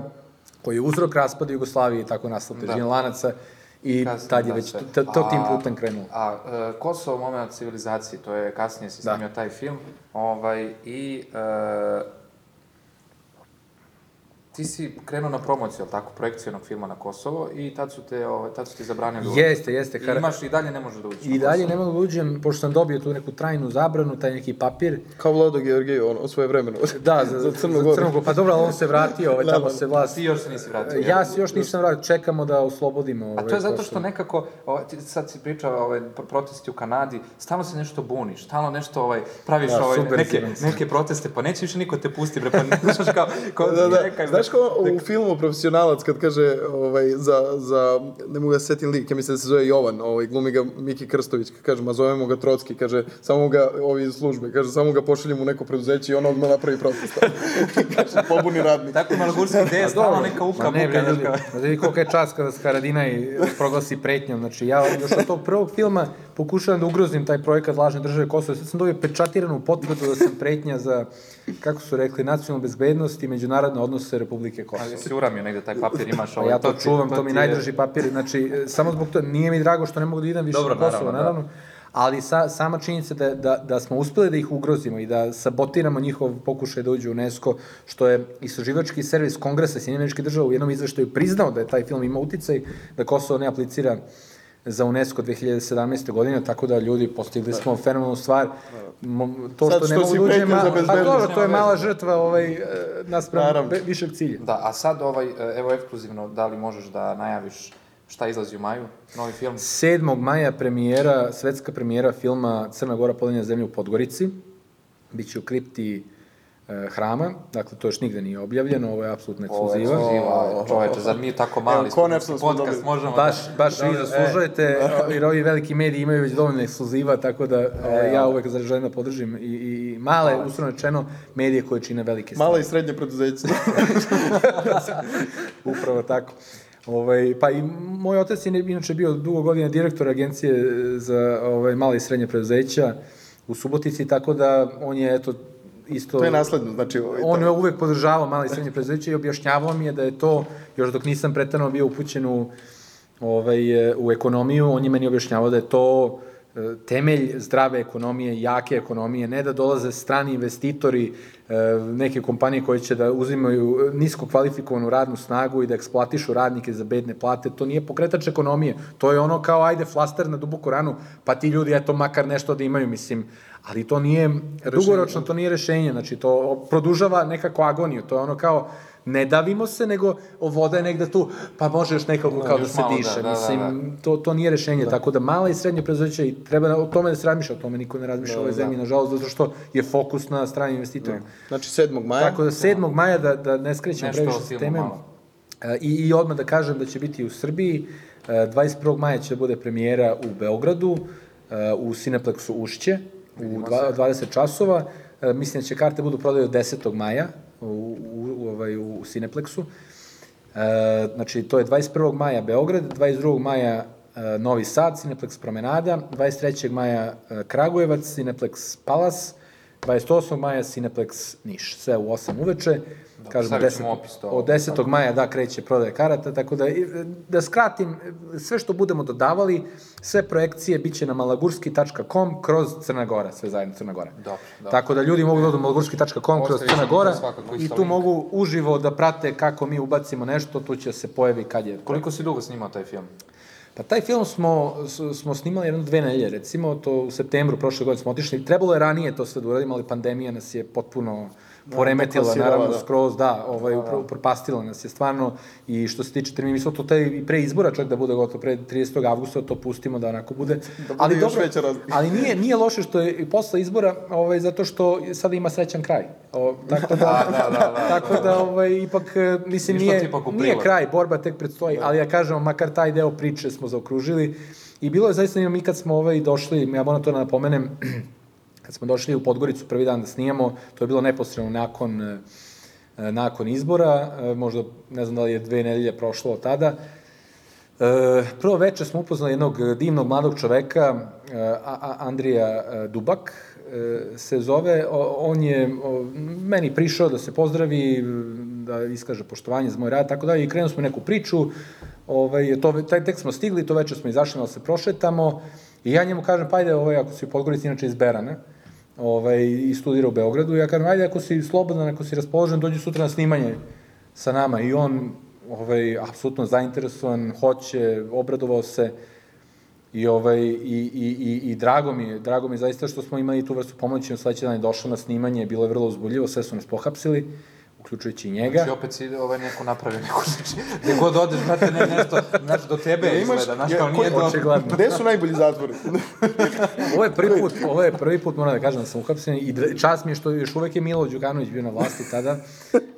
koji je uzrok raspada Jugoslavije i tako nastao težina da. lanaca i Kasnije, tad je da, već to, to tim A- putem krenulo. A e, Kosovo moment civilizacije, to je kasnije se Da. snimio taj film, ovaj, i e, ti si krenuo na promociju, ali tako, projekcijonog filma na Kosovo i tad su te, ovaj, tad su ti zabranili. Jeste, jeste. I Kar... imaš i dalje ne možeš da uđeš I dalje ne mogu da uđem, pošto sam dobio tu neku trajnu zabranu, taj neki papir. Kao Vlado Georgiju, ono, svoje vremeno. Da, za, za Crnu za Goru. Crnu Goru. Pa dobro, ali on se vratio, ovaj, Da, tamo da. se vlast... Ti još se nisi vratio. Ja se još nisam vratio, čekamo da oslobodimo ovaj, A to je zato što nekako, ovaj, ti sad si pričao ovaj, pro- protesti u Kanadi, stalno se nešto buniš, stalno nešto ovaj, praviš Da, ovaj, neke, neke proteste, pa neće više niko te pusti, bre, pa ne znaš kao, kao Da, da. neka- Znaš kao u filmu Profesionalac kad kaže ovaj, za, za, ne mogu da se setim lik, ja mislim da se zove Jovan, ovaj, glumi ga Miki Krstović, kad kaže, ma zovemo ga Trocki, kaže, samo ga, ovi iz službe, kaže, samo ga pošaljemo u neko preduzeće i on odmah napravi protest. kaže, pobuni radnik. Tako malogurski ideje, stalno neka uka ne, buka, znaš ljudi, kao. vidi koliko je čas kada se Haradinaj proglasi pretnjom. Znači, ja još od tog prvog filma pokušavam da ugrozim taj projekat lažne države Kosova. Sad sam dobio pečatiranu potvrdu da sam pretnja za, kako su rekli, nacionalnu bezbednost i međunarodne odnose Republike Kosovo. Ali si uramio negde taj papir, imaš ovaj, ja to ti- čuvam, to mi ti je najdrži papir. Znači, e, samo zbog toga, nije mi drago što ne mogu da idem više Dobro, na Kosovo, naravno, da. naravno. Ali sa, sama činjenica da, da, da smo uspeli da ih ugrozimo i da sabotiramo njihov pokušaj da uđu u UNESCO, što je istraživački servis Kongresa Sjedinjeničke države u jednom izveštaju priznao da je taj film ima uticaj, da Kosovo ne aplicira za UNESCO 2017. godine, tako da ljudi postigli smo fenomenalnu stvar. To Sad što ne što mogu da uđe, ma, pa dobro, to je mala žrtva ovaj, e, naspram višeg cilja. Da, a sad ovaj, e, evo ekskluzivno, da li možeš da najaviš šta izlazi u maju, novi film? 7. maja premijera, svetska premijera filma Crna Gora polenja zemlje u Podgorici. Biće u kripti hrama, dakle to još nigde nije objavljeno, ovo je apsolutna Ovo je ekskluziva. ekskluziva, čoveče, zar mi tako mali Evo, konačno smo podcast dobili. možemo Baš, da... baš vi da- zaslužujete, jer ovi veliki mediji imaju već dovoljno ekskluziva, tako da e, ja uvek želim da podržim i, i, male, uslovno rečeno, medije koje čine velike stvari. Mala i srednje preduzeće. Upravo tako. Ovaj, pa i moj otac je inače bio dugo godina direktor agencije za ovaj, male i srednje preduzeća u Subotici, tako da on je eto isto... to je nasledno, znači... Ovaj, On je uvek podržavao male i srednje preduzeće i objašnjavao mi je da je to, još dok nisam pretano bio upućen u, ovaj, u ekonomiju, on je meni objašnjavao da je to temelj zdrave ekonomije, jake ekonomije, ne da dolaze strani investitori, e, neke kompanije koje će da uzimaju nisko kvalifikovanu radnu snagu i da eksploatišu radnike za bedne plate, to nije pokretač ekonomije, to je ono kao ajde flaster na duboku ranu, pa ti ljudi eto makar nešto da imaju, mislim, ali to nije, dugoročno to nije rešenje, znači to produžava nekako agoniju, to je ono kao ne davimo se, nego o, voda je negde tu, pa može još nekako kao da se malo, da, diše. da, da, Mislim, to, to nije rešenje, tako da mala i srednje preduzeća i treba na- o tome da se razmišlja, o tome niko ne razmišlja u ovoj zemlji, nažalost, zato što je fokus na stranim investitorima. Znači 7. maja. Tako da 7. maja, da, da ne skrećemo Nešto o previše filmu teme, e, i, i odmah da kažem da će biti u Srbiji, e, 21. maja će da bude premijera u Beogradu, e, u Cineplexu Ušće, u dva- 20 časova, E, mislim da će karte budu prodaje od 10. maja u, ovaj, u Cineplexu. E, znači, to je 21. maja Beograd, 22. maja e, Novi Sad, Cineplex Promenada, 23. maja e, Kragujevac, Cineplex Palas, 28. maja Cineplex Niš, sve u 8 uveče. Kažemo, stavit 10, ćemo opis to. od 10. maja, da, kreće prodaje karata, tako da, da skratim, sve što budemo dodavali, sve projekcije bit će na malagurski.com kroz Crna Gora, sve zajedno Crna Gora. Dobro, dobro. Tako da ljudi mogu da odu malagurski.com kroz Crna Gora i tu link. mogu uživo da prate kako mi ubacimo nešto, tu će se pojavi kad je. Koliko si dugo snimao taj film? Pa taj film smo, smo snimali jedno dve nedelje, recimo, to u septembru prošle godine smo otišli. Trebalo je ranije to sve da uradimo, ali pandemija nas je potpuno poremetila, poklasirala, naravno, da. skroz, da, ovaj, upro- upropastila nas je stvarno i što se tiče termina, mi to taj i pre izbora čak da bude gotovo, pre 30. avgusta to pustimo da onako bude. Da bude još veća razlika. ali nije, nije loše što je i posle izbora, ovaj, zato što sada ima srećan kraj. O, tako da, da, da, da, tako da, ovaj, ipak, e, mislim, nije, nije kraj, borba tek predstoji, ali ja kažem, makar taj deo priče smo zaokružili i bilo je zaista mi kad smo ovaj, došli, ja moram to da napomenem, kad smo došli u Podgoricu prvi dan da snijamo, to je bilo neposredno nakon, e, nakon izbora, e, možda ne znam da li je dve nedelje prošlo od tada, E, prvo veče smo upoznali jednog divnog mladog čoveka, Andrija Dubak, se zove, on je meni prišao da se pozdravi, da iskaže poštovanje za moj rad, tako da i krenuli smo neku priču, ovaj, to, taj tek smo stigli, to veče smo izašli da se prošetamo, i ja njemu kažem, pa ajde, ovaj, ako si u Podgorici, inače iz Berana, ovaj, i studira u Beogradu, ja kažem, ajde, ako si slobodan, ako si raspoložen, dođi sutra na snimanje sa nama, i on, ovaj, apsolutno zainteresovan, hoće, obradovao se, I, ovaj, i, i, i, i drago mi je, drago mi je zaista što smo imali tu vrstu pomoći, on sledeći dan je došao na snimanje, bilo je vrlo uzbudljivo, sve su nas pohapsili, uključujući i njega. Znači, opet si ovaj neko napravio neku znači, gde god odeš, znate, ne, nešto, znači, do tebe Ja, izgleda, imaš- znaš, ja, kao nije do... Očigledno. Gde su najbolji zatvori? Ovo je prvi put, ovo je prvi put, moram da kažem da sam uhapšen i čast mi je što još uvek je Milo Đukanović bio na vlasti tada.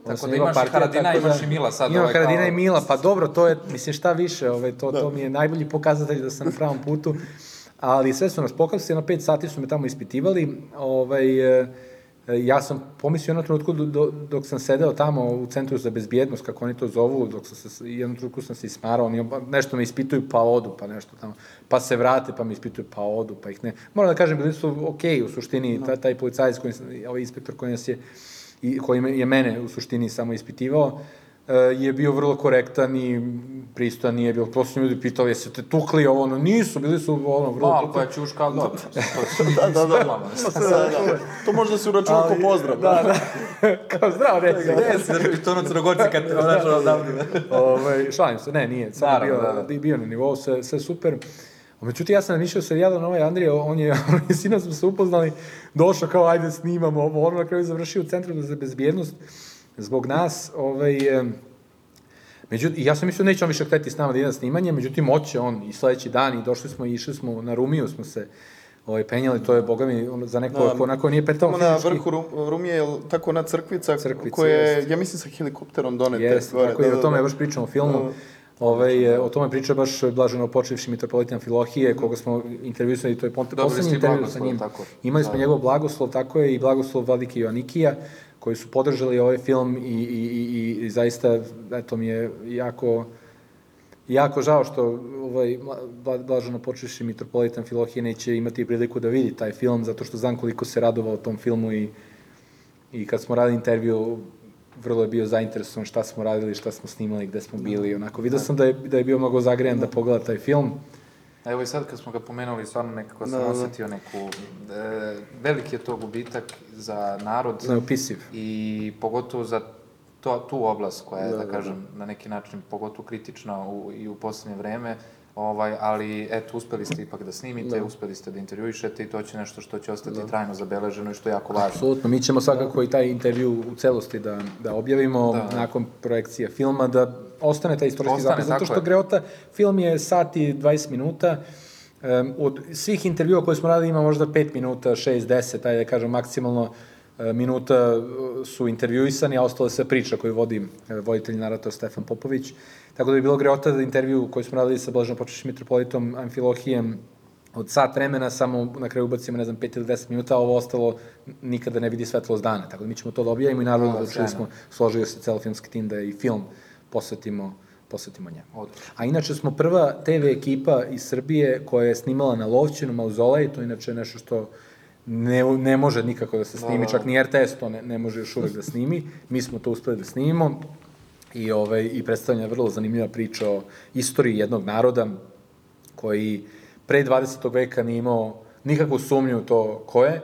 Tako da imaš i Haradina, imaš i Mila sad, Imam ovaj, Haradina kao- i Mila, pa dobro, to je, mislim, šta više, ovaj, to, to mi je najbolji pokazatelj da sam na pravom putu. Ali sve su nas pokazali, na pet sati su me tamo ispitivali, ovaj, e, ja sam pomislio jednom trenutku do, do, dok sam sedeo tamo u centru za bezbjednost, kako oni to zovu, dok sam se, jednom trenutku sam se ismarao, oni nešto me ispituju pa odu, pa nešto tamo, pa se vrate pa me ispituju pa odu, pa ih ne. Moram da kažem, bili su okej u suštini, taj, taj policajac, koji, ovaj inspektor koji nas je, i koji je mene u suštini samo ispitivao, e, je bio vrlo korektan i pristojan, nije bilo, to su ljudi pitali, jeste te tukli ovo, ono, nisu, bili su ono, vrlo Malo tukli. koja ćuška, ali dobro. da, da, da. Da, da, da. To može da se uračuna kao pozdrav. Da, da. Kao zdravo, reci. Gde si, znači, to ono crnogorci kad onaš odavde. ovaj, šalim se, ne, nije, samo Naravno, bio, da, da. da, bio na nivou, sve, sve super. A međutim, ja sam mišljao se jadan ovaj Andrija, on je, sina smo se upoznali, došao kao, ajde snimamo ovo, ono na kraju završio u centru za bezbjednost zbog nas, ovaj, em, Međutim, ja sam mislio da neće on više hteti s nama da ide na snimanje, međutim, oće on i sledeći dan i došli smo i išli smo na Rumiju, smo se ovaj, penjali, to je, boga mi, ono, za neko Da. ko onako nije petao Tamo na fizički. vrhu Rum- Rumije, tako na crkvica, Crkvica, koja je, jest. ja mislim, sa helikopterom donete. Jeste, tako i o tome baš pričamo u filmu. Da. Ovaj, e, o tome priča baš blaženo počevši mitropolitan Amfilohije, koga smo intervjuisali, to je poslednji intervju sa njim. tako? Imali smo Da. njegov blagoslov, tako je, i blagoslov vladike Joannikija, koji su podržali ovaj film i, i, i, i, zaista, eto mi je jako, jako žao što ovaj, mla- bla- blaženo počevši mitropolitan Amfilohije neće imati priliku da vidi taj film, zato što znam koliko se radovao tom filmu i I kad smo radili intervju, vrlo je bio zainteresovan šta smo radili, šta smo snimali, gde smo bili, onako. Vidio sam da je, da je bio mnogo zagrejan da pogleda taj film. A Evo i sad kad smo ga pomenuli, stvarno nekako sam Da, da. osetio neku... E, veliki je to gubitak za narod Neopisiv. i pogotovo za to, tu oblast koja je, da, Da, da, kažem, na neki način pogotovo kritična u, i u poslednje vreme. Ovaj, ali eto, uspeli ste ipak da snimite, uspeli ste da intervjuišete i to će nešto što će ostati trajno zabeleženo i što je jako važno. Apsolutno, mi ćemo svakako i taj intervju u celosti da, da objavimo Da. nakon projekcija filma, da ostane taj istorijski Ostane, zapis, zato što je. Greota, film je sat i 20 minuta, Um, od svih intervjua koje smo radili ima možda 5 minuta, 6, 10, ajde da kažem maksimalno minuta e, su intervjuisani, a ostale sve priča koju vodi e, voditelj narator Stefan Popović. Tako da bi bilo greota da intervju koji smo radili sa Blažnom Počešim mitropolitom Amfilohijem od sat vremena, samo na kraju ubacimo, ne znam, 5 ili 10 minuta, a ovo ostalo nikada ne vidi svetlost dana. Tako da mi ćemo to da objavimo i naravno Da, smo složio se celo filmski tim da i film posvetimo posvetimo njemu. Odlično. A inače smo prva TV ekipa iz Srbije koja je snimala na Lovćinu, Mauzolej, to je inače nešto što ne, ne može nikako da se snimi, čak ni RTS to ne, ne može još uvek da snimi. Mi smo to uspeli da snimimo i, ovaj, i predstavlja vrlo zanimljiva priča o istoriji jednog naroda koji pre 20. veka nije imao nikakvu sumnju to ko je,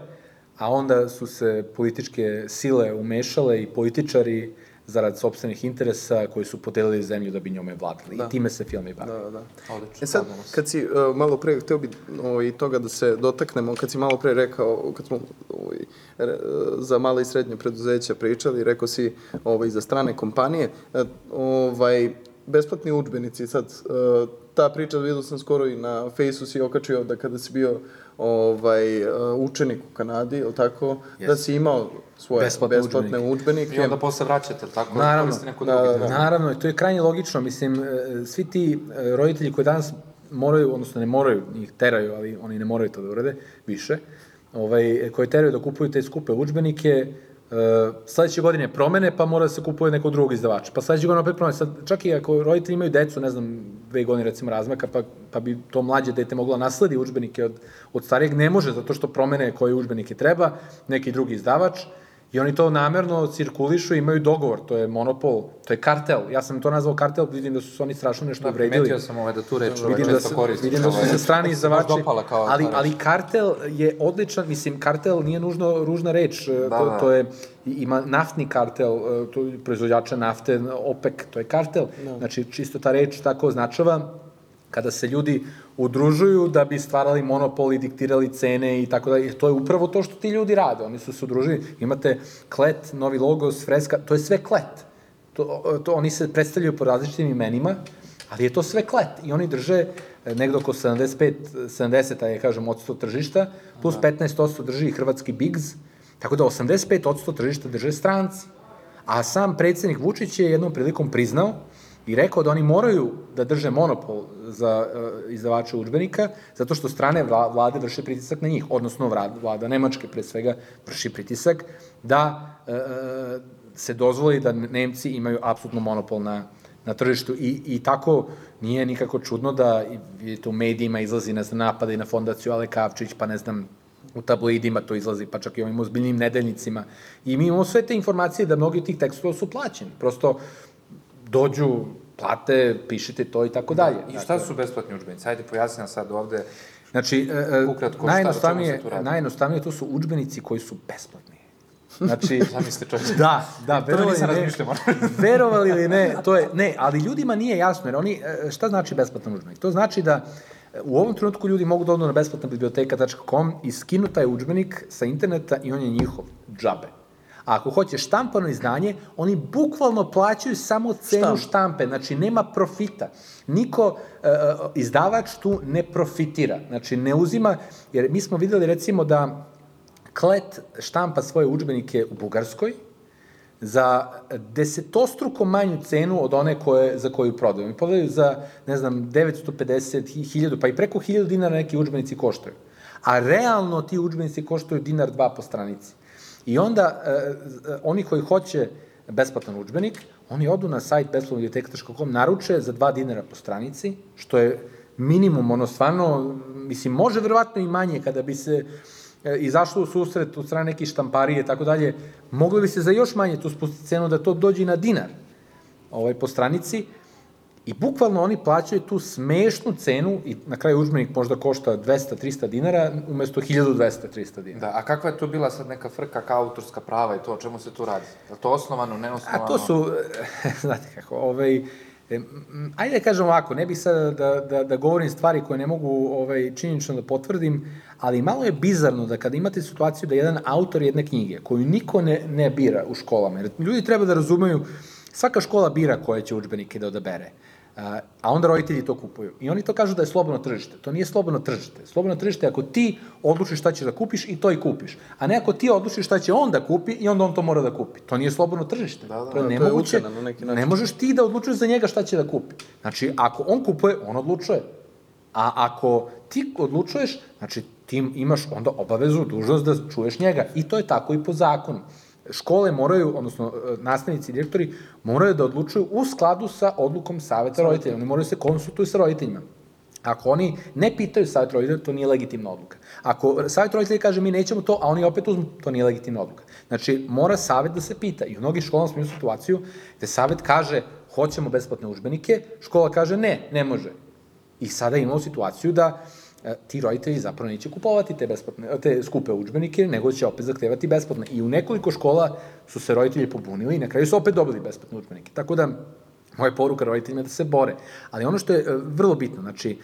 a onda su se političke sile umešale i političari zarad sopstvenih interesa koji su podelili zemlju da bi njome vladali. Da. I time se film i bavi. Da, da. Odlično. E sad, kad si uh, malo pre, hteo bi ovaj, i toga da se dotaknemo, kad si malo pre rekao, kad smo ovaj, re, za male i srednje preduzeća pričali, rekao si ovaj, za strane kompanije, e, ovaj, besplatni udžbenici, sad, uh, ta priča, vidio sam skoro i na Fejsu si okačio da kada si bio ovaj, uh, učenik u Kanadi, ili tako, da si imao svoje Besplatne besplatne, udžbenike. I onda posle vraćate, tako? Naravno. Koriste neko Da, drugi. da, da. Naravno, i to je krajnje logično, mislim, e, svi ti e, roditelji koji danas moraju, odnosno ne moraju, njih teraju, ali oni ne moraju to da urade više, ovaj, koji teraju da kupuju te skupe udžbenike, Uh, sledeće godine promene, pa mora da se kupuje neko drugog izdavača. Pa sledeće godine opet promene. Sad, čak i ako roditelji imaju decu, ne znam, dve godine recimo razmaka, pa, pa bi to mlađe dete moglo da nasledi udžbenike od, od starijeg, ne može, zato što promene koje udžbenike treba, neki drugi izdavač, I oni to namerno cirkulišu, imaju dogovor, to je monopol, to je kartel. Ja sam to nazvao kartel, vidim da su se oni strašno nešto Da, uvredili. primetio sam ovaj da tu reč ovaj, Vidim da, često se, koristiš. vidim da su ovaj, se strani izdavači, ali, ali kartel je odličan, mislim, kartel nije nužno ružna reč, Da, to, da. to je, ima naftni kartel, e, to je proizvođača nafte, OPEC, to je kartel, znači čisto ta reč tako označava kada se ljudi udružuju da bi stvarali monopol i diktirali cene i tako da, to je upravo to što ti ljudi rade, oni su se udružili, imate klet, novi logos, freska, to je sve klet, to, to oni se predstavljaju po različitim imenima, ali je to sve klet. I oni drže e, negde oko 75, 70, je kažem, odsto tržišta, plus 15% drži i hrvatski Bigs, tako da 85% tržišta drže stranci. A sam predsednik Vučić je jednom prilikom priznao i rekao da oni moraju da drže monopol za uh, izdavače udžbenika, zato što strane vla, vlade vrše pritisak na njih, odnosno vlada, Nemačke pre svega vrši pritisak da uh, se dozvoli da Nemci imaju apsolutno monopol na, na tržištu i, i tako nije nikako čudno da vidite u medijima izlazi ne znam, napada i na fondaciju Ale Kavčić, pa ne znam, u tabloidima to izlazi, pa čak i ovim ozbiljnim nedeljnicima. I mi imamo sve te informacije da mnogi od tih tekstova su plaćeni. Prosto dođu, plate, pišite to i tako dalje. I šta su besplatni udžbenici? Ajde, pojasni nam sad ovde. Znači, e, e, Ukratko, šta, najjednostavnije, tu radi? najjednostavnije to su udžbenici koji su besplatni. Znači, Zamisli čovječe. Da, da, verovali ili ne, verovali ili ne, to je, ne, ali ljudima nije jasno, jer oni, e, šta znači besplatan udžbenik? To znači da u ovom trenutku ljudi mogu da odu na besplatnabiblioteka.com i skinu taj udžbenik sa interneta i on je njihov, džabe. A ako hoće štampano izdanje, oni bukvalno plaćaju samo cenu Štamp. štampe, znači nema profita. Niko, e, e, izdavač tu ne profitira, znači ne uzima, jer mi smo videli recimo da Klet štampa svoje udžbenike u Bugarskoj za desetostruko manju cenu od one koje, za koju prodaju. Mi prodaju za, ne znam, 950, 1000, pa i preko 1000 dinara neki udžbenici koštaju. A realno ti udžbenici koštaju dinar dva po stranici. I onda e, oni koji hoće besplatan udžbenik, oni odu na sajt besplatnobiblioteka.com, naruče za 2 dinara po stranici, što je minimum, ono stvarno, mislim, može verovatno i manje kada bi se e, izašlo u susret od strane nekih štamparije i tako dalje, moglo bi se za još manje tu spustiti cenu da to dođe na dinar ovaj, po stranici i bukvalno oni plaćaju tu smešnu cenu i na kraju udžbenik možda košta 200-300 dinara umesto 1200-300 dinara. Da, a kakva je tu bila sad neka frka kao autorska prava i to, o čemu se tu radi? Je to osnovano, neosnovano? A to su, znate kako, ovaj, E, ajde da kažem ovako, ne bih sad da, da, da govorim stvari koje ne mogu ovaj, činjenično da potvrdim, ali malo je bizarno da kada imate situaciju da jedan autor jedne knjige, koju niko ne, ne bira u školama, jer ljudi treba da razumeju, svaka škola bira koje će učbenike da odabere, a, a onda roditelji to kupuju. I oni to kažu da je slobodno tržište. To nije slobodno tržište. Slobodno tržište je ako ti odlučiš šta ćeš da kupiš i to i kupiš. A ne ako ti odlučiš šta će on da kupi i onda on to mora da kupi. To nije slobodno tržište. Da, da, to je to je nemoguće. ucena na neki način. Ne možeš ti da odlučuješ za njega šta će da kupi. Znači, ako on kupuje, on odlučuje. A ako ti odlučuješ, znači ti imaš onda obavezu, dužnost da čuješ njega. I to je tako i po zakonu. Škole moraju, odnosno e, nastavnici i direktori, moraju da odlučuju u skladu sa odlukom saveta roditelja. Oni moraju se konsultuju sa roditeljima. Ako oni ne pitaju savjet roditelja, to nije legitimna odluka. Ako savjet roditelja kaže mi nećemo to, a oni opet uzmu, to nije legitimna odluka. Znači, mora savjet da se pita. I u mnogih školama smo imali situaciju gde savjet kaže hoćemo besplatne užbenike, škola kaže ne, ne može. I sada imamo situaciju da e, ti roditelji zapravo neće kupovati te, besplatne, te skupe udžbenike, nego će opet zahtevati besplatne. I u nekoliko škola su se roditelji pobunili i na kraju su opet dobili besplatne udžbenike. Tako da, moja poruka roditeljima je da se bore. Ali ono što je e, vrlo bitno, znači,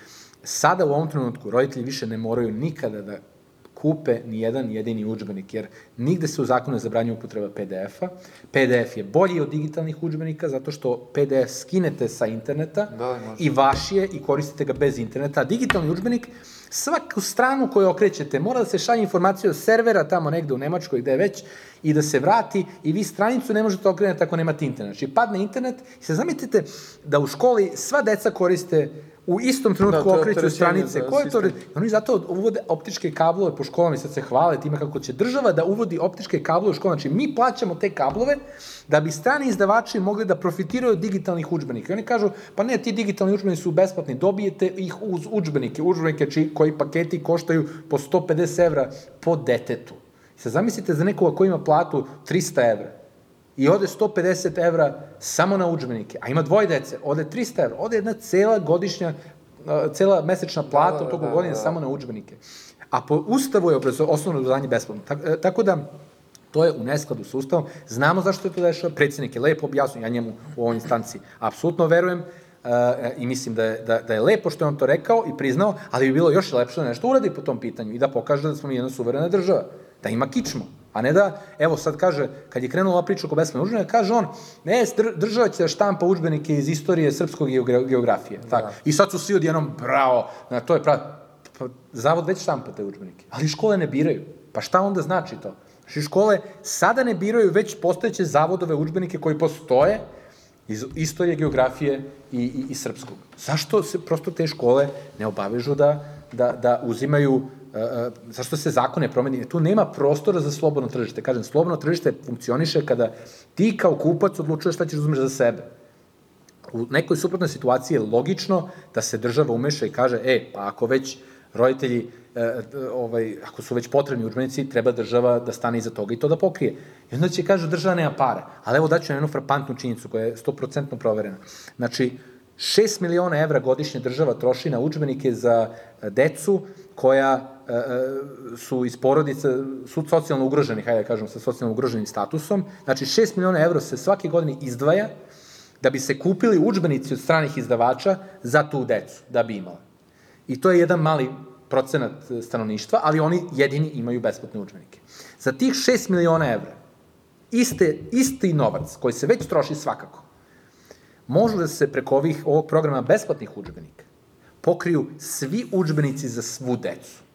sada u ovom trenutku roditelji više ne moraju nikada da kupe ni jedan jedini udžbenik, jer nigde se u zakonu ne zabranjuje upotreba PDF-a. PDF je bolji od digitalnih udžbenika, zato što PDF skinete sa interneta Da, i vaš je i koristite ga bez interneta. A digitalni udžbenik, svaku stranu koju okrećete, mora da se šalje informacija od servera tamo negde u Nemačkoj, gde je već, i da se vrati i vi stranicu ne možete okrenuti ako nemate internet. Znači, padne internet i se zamislite da u školi sva deca koriste u istom trenutku Da, okreću stranice. za Ko je to? Oni zato uvode optičke kablove po školama i sad se hvale time kako će država da uvodi optičke kablove u školama. Znači, mi plaćamo te kablove da bi strani izdavači mogli da profitiraju od digitalnih udžbenika. I oni kažu, pa ne, ti digitalni udžbenici su besplatni, dobijete ih uz udžbenike, udžbenike čiji, koji paketi koštaju po 150 evra po detetu. I sad zamislite za nekoga ko ima platu 300 evra i ode 150 evra samo na udžbenike, a ima dvoje dece, ode 300 evra, ode jedna cela godišnja, cela mesečna plata Da, u toku da, godine da. samo na udžbenike. A po ustavu je obrazo, osnovno obrazovanje besplatno. E, tako da, to je u neskladu s ustavom. Znamo zašto je to dešava, predsjednik je lepo objasnio, ja njemu u ovoj instanciji apsolutno verujem, Uh, i mislim da je, da, da je lepo što je on to rekao i priznao, ali bi bilo još lepše da nešto uradi po tom pitanju i da pokaže da smo mi jedna suverena država, da ima kičmu, a ne da, evo sad kaže, kad je krenula ova priča oko besplatne udžbenike, kaže on, ne, dr- država će da štampa udžbenike iz istorije srpskog geogra geografije. Da. Tako. I sad su svi odjednom, bravo, na to je pravo. Pa, zavod već štampa te udžbenike, ali škole ne biraju. Pa šta onda znači to? Znači škole sada ne biraju već postojeće zavodove udžbenike koji postoje iz istorije, geografije i, i, i srpskog. Zašto se prosto te škole ne obavežu da, da, da uzimaju zašto se zakon ne promeni? Tu nema prostora za slobodno tržište. Kažem, slobodno tržište funkcioniše kada ti kao kupac odlučuješ šta ćeš da uzmeš za sebe. U nekoj suprotnoj situaciji je logično da se država umeša i kaže, e, pa ako već roditelji, e, d- ovaj, ako su već potrebni udžbenici, treba država da stane iza toga i to da pokrije. I onda će kažu država nema pare. Ali evo daću jednu frapantnu činjenicu koja je 100% proverena. Znači, 6 miliona evra godišnje država troši na udžbenike za e, decu koja e, e, su iz porodice, su socijalno ugroženih, hajde da kažem, sa socijalno ugroženim statusom. Znači, 6 miliona evra se svake godine izdvaja da bi se kupili udžbenici od stranih izdavača za tu decu, da bi imala. I to je jedan mali procenat e, stanovništva, ali oni jedini imaju besplatne udžbenike. Za tih 6 miliona evra, iste, isti novac koji se već troši svakako, može da se preko ovih, ovog programa besplatnih udžbenika pokriju svi udžbenici za svu decu.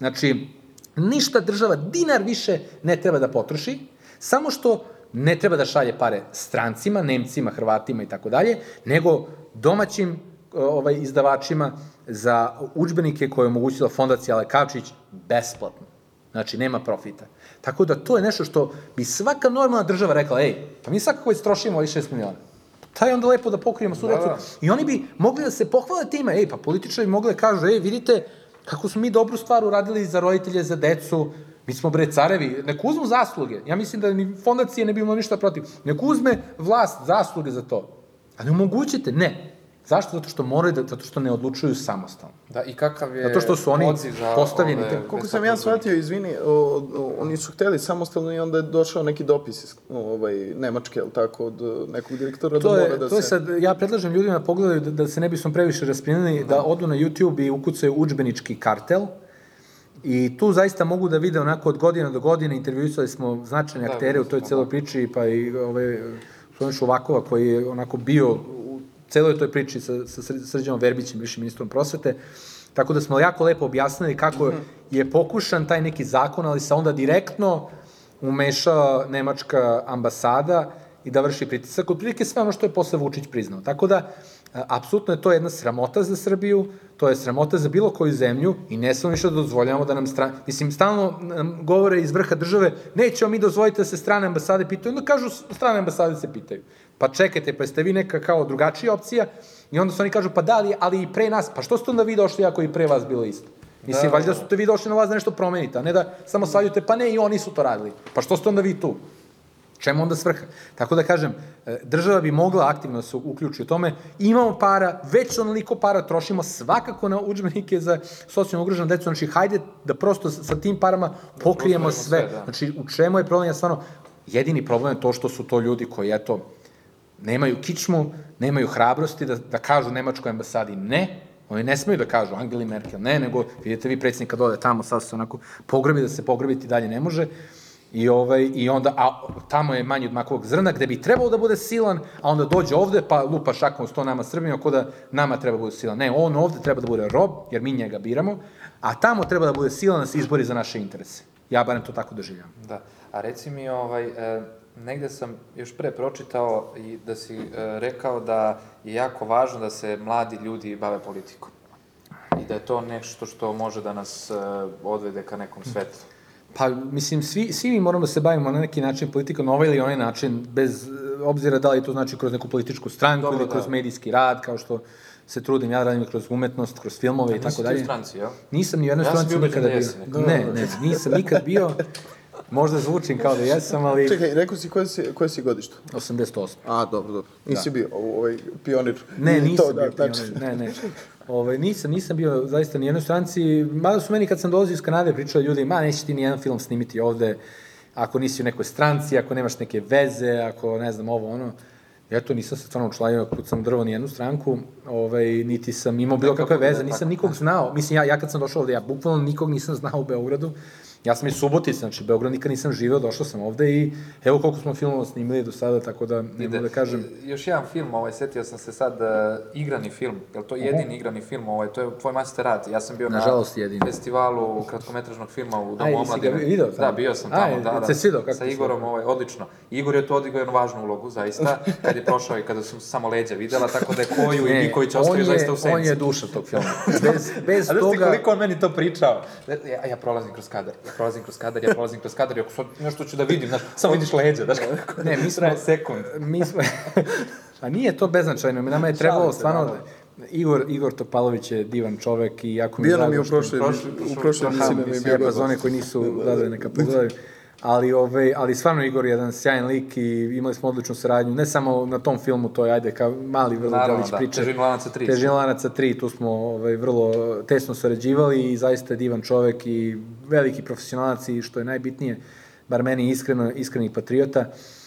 Znači, ništa država, dinar više ne treba da potroši, samo što ne treba da šalje pare strancima, Nemcima, Hrvatima i tako dalje, nego domaćim ovaj, izdavačima za udžbenike koje je omogućila fondacija Lekavčić besplatno. Znači, nema profita. Tako da to je nešto što bi svaka normalna država rekla, ej, pa mi svakako istrošimo ovih 6 miliona. Taj onda lepo da pokrijemo svu Da, da. I oni bi mogli da se pohvale time, ej, pa političari bi mogli da kažu, ej, vidite kako smo mi dobru stvar uradili za roditelje, za decu, mi smo bre carevi, nek uzmu zasluge. Ja mislim da ni fondacije ne bi imalo ništa protiv. Nek uzme vlast zasluge za to. Ali omogućite, ne. Zašto? Zato što moraju da, zato što ne odlučuju samostalno. Da, i kakav je Zato što su oni postavljeni ove te- Koliko sam ja besplatne shvatio, izvini, o, o, oni su hteli samostalno i onda je došao neki dopis iz ovaj, Nemačke, ali tako, od eh, nekog direktora To da mora je, da to je se... sad, ja predlažem ljudima da pogledaju da, da se ne bismo previše rasprinili, da odu na YouTube i ukucaju učbenički kartel, I tu zaista mogu da vide onako od godine do godine, intervjuisali smo značajne Da, aktere u toj da. celoj priči, pa i ove, Sloven Šuvakova koji je onako bio celoj toj priči sa, sa Sr- Srđanom Verbićem, višim ministrom prosvete, Tako da smo jako lepo objasnili kako Mhm. je pokušan taj neki zakon, ali se onda direktno umeša nemačka ambasada i da vrši pritisak. Otprilike sve ono što je posle Vučić priznao. Tako da, apsolutno je to jedna sramota za Srbiju, to je sramota za bilo koju zemlju i ne smemo više da dozvoljavamo da nam strane... Mislim, stalno nam govore iz vrha države, nećemo mi dozvoliti da se strane ambasade pitaju, onda kažu strane ambasade se pitaju. Pa čekajte, pa ste vi neka kao drugačija opcija i onda su oni kažu, pa da, ali, ali i pre nas, pa što ste onda vi došli ako i pre vas bilo isto? Mislim, Da, valjda su te vi došli na vas da nešto promenite, a ne da samo svađate, pa ne, i oni su to radili. Pa što ste onda vi tu? Čemu onda svrha? Tako da kažem, e, država bi mogla aktivno da se uključi u tome. Imamo para, već onoliko para trošimo svakako na udžbenike za socijalno ugroženu decu. Znači, hajde da prosto sa tim parama pokrijemo Pokrijemo sve. sve, da. Znači, u čemu je problem? Ja stvarno, jedini problem je to što su to ljudi koji, eto, nemaju kičmu, nemaju hrabrosti da, da kažu Nemačkoj ambasadi ne, oni ne smeju da kažu Angeli Merkel ne, nego vidite vi predsjednika dole tamo, sad se onako pogrebi da se pogrebiti dalje ne može. I, ovaj, I onda, a tamo je manji od makovog zrna, gde bi trebalo da bude silan, a onda dođe ovde, pa lupa šakom sto nama Srbima, ako da nama treba da bude silan. Ne, on ovde treba da bude rob, jer mi njega biramo, a tamo treba da bude silan da se izbori za naše interese. Ja barem to tako doživljam. Da, a reci mi, ovaj, e, negde sam još pre pročitao i da si e, rekao da je jako važno da se mladi ljudi bave politikom. I da je to nešto što može da nas e, odvede ka nekom svetlu. Pa, mislim, svi, svi mi moramo da se bavimo na neki način politikom, na ovaj ili onaj način, bez e, obzira da li to znači kroz neku političku stranku Dobro, ili da. kroz medijski rad, kao što se trudim, ja radim kroz umetnost, kroz filmove i Nisi tako ti u dalje. stranci, jel? Nisam ni u jednoj Ja stranci nikada bio. da. Ne, ne, nisam nikad bio. Možda zvučim kao da jesam, ali Čekaj, rekao si koje si, koje si godište? 88. A, dobro, dobro. Nisi bio o- ovaj pionir. Ne, nisam to, da, bio tačno. pionir, ne, ne. Ovaj, nisam, nisam bio zaista ni jednoj stranci, mada su meni kad sam dolazio iz Kanade pričali ljudi, ma neće ti ni jedan film snimiti ovde, ako nisi u nekoj stranci, ako nemaš neke veze, ako ne znam ovo ono. Eto, nisam se stvarno učlanio, kad sam drvo ni jednu stranku, ovaj, niti sam imao bilo kakve da je veze, nisam nikog znao. Mislim, ja, ja kad sam došao ovde, ja bukvalno nikog nisam znao u Beogradu. Ja sam iz Subotica, znači Beograd nikad nisam živeo, došao sam ovde i evo koliko smo filmova snimili do sada, tako da ne mogu da kažem. Još jedan film, ovaj, setio sam se sad, uh, igrani film, je li to jedini igrani film, ovaj, to je tvoj master rad, ja sam bio Nažalost, na jedini. festivalu kratkometražnog filma u Domu Aj, nisi ga omladine. video Da, tamo? bio sam Aj, tamo, da, da. se svidao, kako Sa Igorom, ovaj, odlično. Igor je tu odigrao jednu važnu ulogu, zaista, kad je prošao i kada su samo leđa videla, tako da je Koju i Niković ostavio zaista u senci. On je duša tog filma. Bez, bez A da toga... koliko on meni to pričao? Ja, ja prolazim kroz kadar, ja prolazim kroz kadar, ja prolazim kroz kadar i ako sad nešto ću da vidim, znaš, samo vidiš leđa, znaš kako Ne, mi smo... sekund. Mi smo... A nije to beznačajno, nama je trebalo stvarno... malo. Igor, Igor Topalović je divan čovek i jako mi je Bio nam drago je u što- prošloj, prošli- u prošloj emisiji nam je bio pa za one koji nisu gledali, neka pogledaju. Ali, ovaj, ali stvarno Igor je jedan sjajan lik i imali smo odličnu saradnju, ne samo na tom filmu, to je, ajde, kao mali vrlo Naravno, delić da, priče. Težinu lanaca 3. Težina lanaca 3, tu smo ovaj, vrlo tesno sarađivali i zaista je divan čovek i veliki profesionalac i što je najbitnije, bar meni iskreno, iskreni patriota, Uh,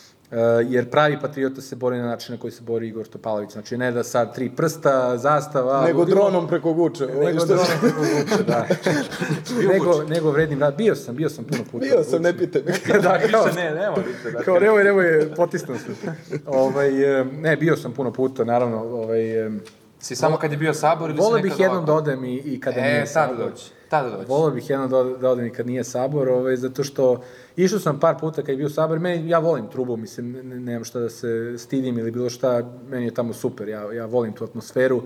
jer pravi patriota se bori na način na koji se bori Igor Topalović. Znači, ne da sad tri prsta, zastava... Nego ludilo, dronom preko guče. Nego što- dronom preko Guče, da. nego, nego vrednim rad. Bio sam, bio sam puno puta. Bio sam, ne pitaj me. da, kao, ne, nema više. Da. kao nemoj, nemoj, potisnuo sam. ovaj, e, ne, bio sam puno puta, naravno, ovaj, e, Si samo kad je bio sabor ili si Vole nekad bih jednom ovako? da odem i, i kada E, nije sabor. doći. Tada doći. Volio bih jednom da, da odem kad nije sabor, ovaj, zato što išao sam par puta kad je bio sabor, meni, ja volim trubu, mislim, ne- ne, nemam šta da se stidim ili bilo šta, meni je tamo super, ja, ja volim tu atmosferu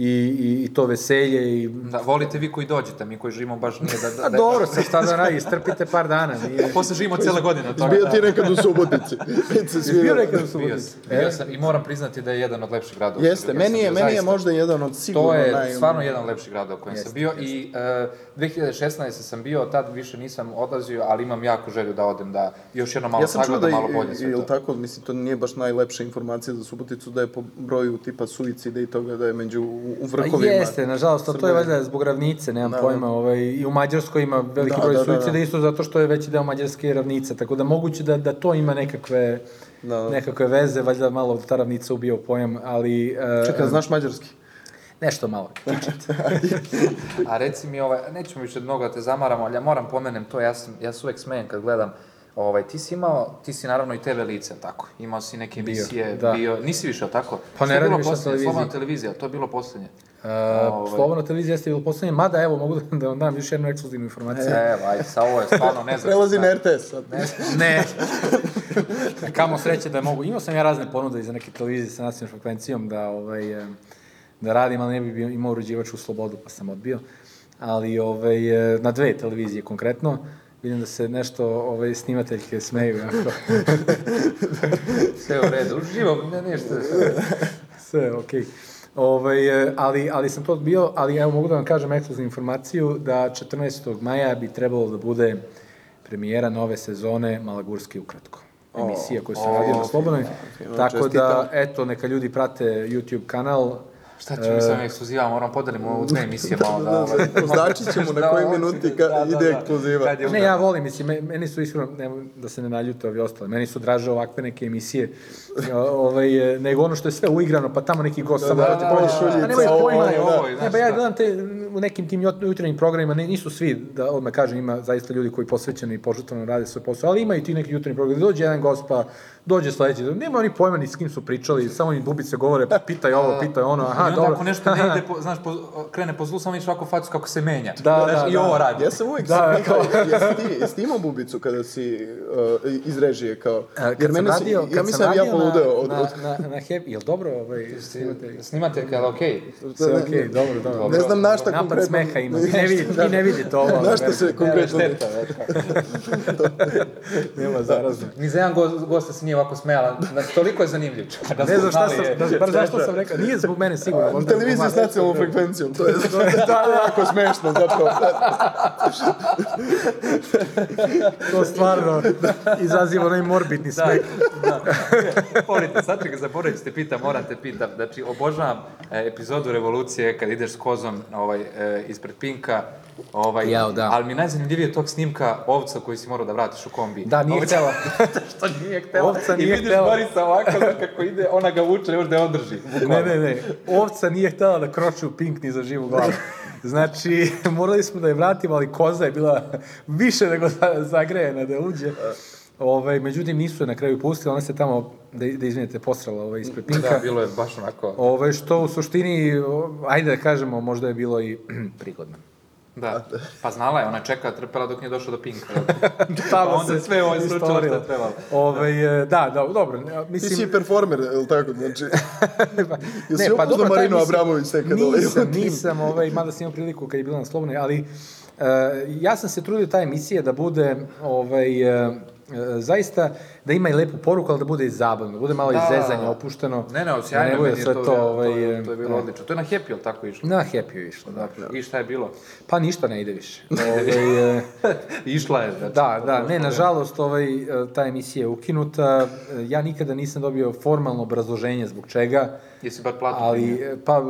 i, i, i to veselje i Da, volite vi koji dođete, mi koji živimo baš nije da... da, A da dobro, sad šta da radi, istrpite par dana. Nije... Posle živimo cijele godine od toga. Bio ti nekad u Subotici. Bio nekad u Subotici. bio sam i moram priznati da je jedan od lepših gradova. Jeste, meni je, bio, meni je možda jedan od sigurno To je naj... stvarno jedan od lepših gradova u kojem Jeste, sam bio i uh, 2016. sam bio, tad više nisam odlazio, ali imam jako želju da odem, da još jedno malo Ja sam da sagledam, je, malo bolje sve to. tako, mislim, to nije baš najlepša informacija za Suboticu, da je po broju tipa suicida i toga da je među u, u Pa vrhovima. jeste, nažalost, to je valjda zbog ravnice, nemam Da, pojma, ovaj, i u Mađarskoj ima veliki Da, broj da, da, suicida da. isto zato što je veći deo Mađarske ravnice, tako da moguće da, da to ima nekakve, Da. nekakve veze, valjda malo ta ravnica ubio pojam, ali... e, Čekaj, znaš mađarski? Nešto malo. A reci mi, ovaj, nećemo više mnogo da te zamaramo, ali ja moram pomenem to, ja, sam, ja se uvek smejem kad gledam, ovaj, ti si imao, ti si naravno i TV lice, tako, imao si neke Bio, emisije, da. bio, nisi više, tako? Pa ne radim više na televiziji. Slobodna televizija, to je bilo poslednje. Uh, Ovaj. Slobodna televizija jeste bilo poslednje, mada evo mogu da, da vam dam još jednu ekskluzivnu informaciju. Evo, ajde, sa ovo je stvarno ne znam. Prelazi na RTS sad. Ne. Kamo sreće da mogu. Imao sam ja razne ponude i za neke televizije sa nacionalnom frekvencijom da, ovaj, eh, da radim, ali ne bi bio, imao uređivačku slobodu, pa sam odbio. Ali ovaj, eh, na dve televizije konkretno. Vidim da se nešto ovaj, snimateljke smeju. Jako. Sve u redu, uživo, ne, ništa. Sve okej. Ovaj, eh, ali, ali sam to odbio, ali evo mogu da vam kažem ekskluzivnu informaciju da 14. maja bi trebalo da bude premijera nove sezone Malagurski ukratko. Emisija koju sam o, radio na Slobodnoj. Tako da, eto, neka ljudi prate YouTube kanal. Šta ćemo mi s ovim ekskluziva, moram podelimo u dve emisije malo da... ovaj, Označit ćemo na da, koji ovo- minuti ka, ide ekskluziva. Kad je Ne, ja volim, mislim, me- meni su iskreno, ne, da se ne naljute ovi ostali, meni su draže ovakve neke emisije, ovaj, e, nego ono što je sve uigrano, pa tamo neki gost samo da, dođe da, da, šuljica, A nemaju ovo, pojma, ovo, ovo, ne, pa ja gledam te u nekim tim jut- jutarnjim programima, ne, nisu svi, da odmah kažem, ima zaista ljudi koji posvećeno i požutvano rade svoj posao, ali ima i ti neki jutarnji program, dođe jedan gost, pa dođe sledeći, nema oni pojma ni s kim su pričali, samo im bubice govore, pa pitaj ovo, pitaj ono, aha, I onda dobro. ako nešto ne ide, po, znaš, po, krene po zlu, samo vidiš ovako facu kako se menja. Da, Znaš, da, I da. ovo radi. Ja sam uvijek Da, da, kao- kao, jesi ti, jesi ti imao bubicu kada si uh, iz režije kao? A, Kad sam radio, ja kad mislim sam da ja poludeo od, na, od, na, na, na Happy, jel dobro ovaj, snimate? Snimate kada, okej. Sve okej, dobro, dobro. ne znam na šta Napad konkretno. smeha ima, vi ne vidite, vi ne vidite ovo. Na šta se konkretno... Šteta, Nema zarazno. Ni za jedan gost, gosta se nije ovako smejala, znači, toliko je zanimljiv. Da Ne znam šta sam, je- da, bar zašto sam rekao, nije zbog mene sigurno. je Televizija vas. s nacionalnom frekvencijom, to je da, da, jako smešno zapravo. To stvarno izaziva onaj morbidni Da, smeh. da. Porite, sad čekaj, zaboravit ću te pitam, moram te pitam. Znači, obožavam e, epizodu Revolucije kad ideš s kozom ovaj, e, ispred Pinka, ovaj, Jao, da. ali mi najzanimljivije tog snimka ovca koji si morao da vratiš u kombi. Da, nije Ovca- htela. Što nije htela? Ovca I nije vidiš htela. Borisa ovako, znaš kako ide, ona ga vuče još da je održi. Ne, bukvalno. ne, ne. Ovca nije htela da kroči u pink ni za živu glavu. Znači, morali smo da je vratimo, ali koza je bila više nego za- zagrejena da uđe. Ovaj, međutim, nisu je na kraju pustili, ona se tamo, da, da izvinete, posrala ovaj, ispred pinka. Da, bilo je baš onako... Ove, što u suštini, ajde da kažemo, možda je bilo i prigodno. Da, pa znala je, ona je čekala, trpela dok nije došla do Pinka. Tamo Pa onda sve ovo je slučilo što je istorilo. trebalo. Ove, da, da, dobro, ne, Ti mislim... si performer, je li tako? Znači, pa, Jesi upoznao taj, Marinu mislim, Abramović nekad ovaj, Nisam, nisam, ovaj, mada sam imao priliku kad je bila na Slobodnoj, ali uh, ja sam se trudio ta emisija da bude ovaj, uh, zaista da ima i lepu poruku, ali da bude i zabavno, da bude malo Da. i zezanja opušteno. Ne, ne, da sjajno bude meni je sve to, to, to, ovaj, to, to je bilo e, odlično. To je na Happy, ili tako išlo? Na happy je išlo, da. I šta je bilo? Pa ništa ne ide više. Ovaj, e, Išla je, znači. Da, da, ne, nažalost, ovaj, e, ta emisija je ukinuta. E, Ja nikada nisam dobio formalno obrazloženje zbog čega, Jesi bar platu ali, pa,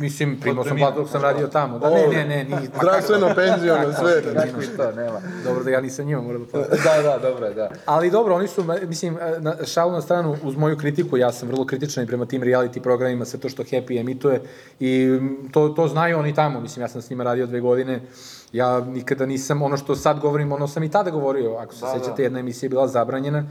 mislim, primao sam platu dok sam radio tamo. Da, ne, ne, ne, ni, Zdravstveno, penziono, sve. Kako i to, nema. dobro da ja nisam njima morao da platim. Da, da, dobro je, da. Ali dobro, oni su, mislim, na, šalu na stranu, uz moju kritiku, ja sam vrlo kritičan i prema tim reality programima, sve to što Happy emituje i to, to znaju oni tamo, mislim, ja sam s njima radio dve godine, ja nikada nisam, ono što sad govorim, ono sam i tada govorio, ako se Da, sećate, da. jedna emisija je bila zabranjena,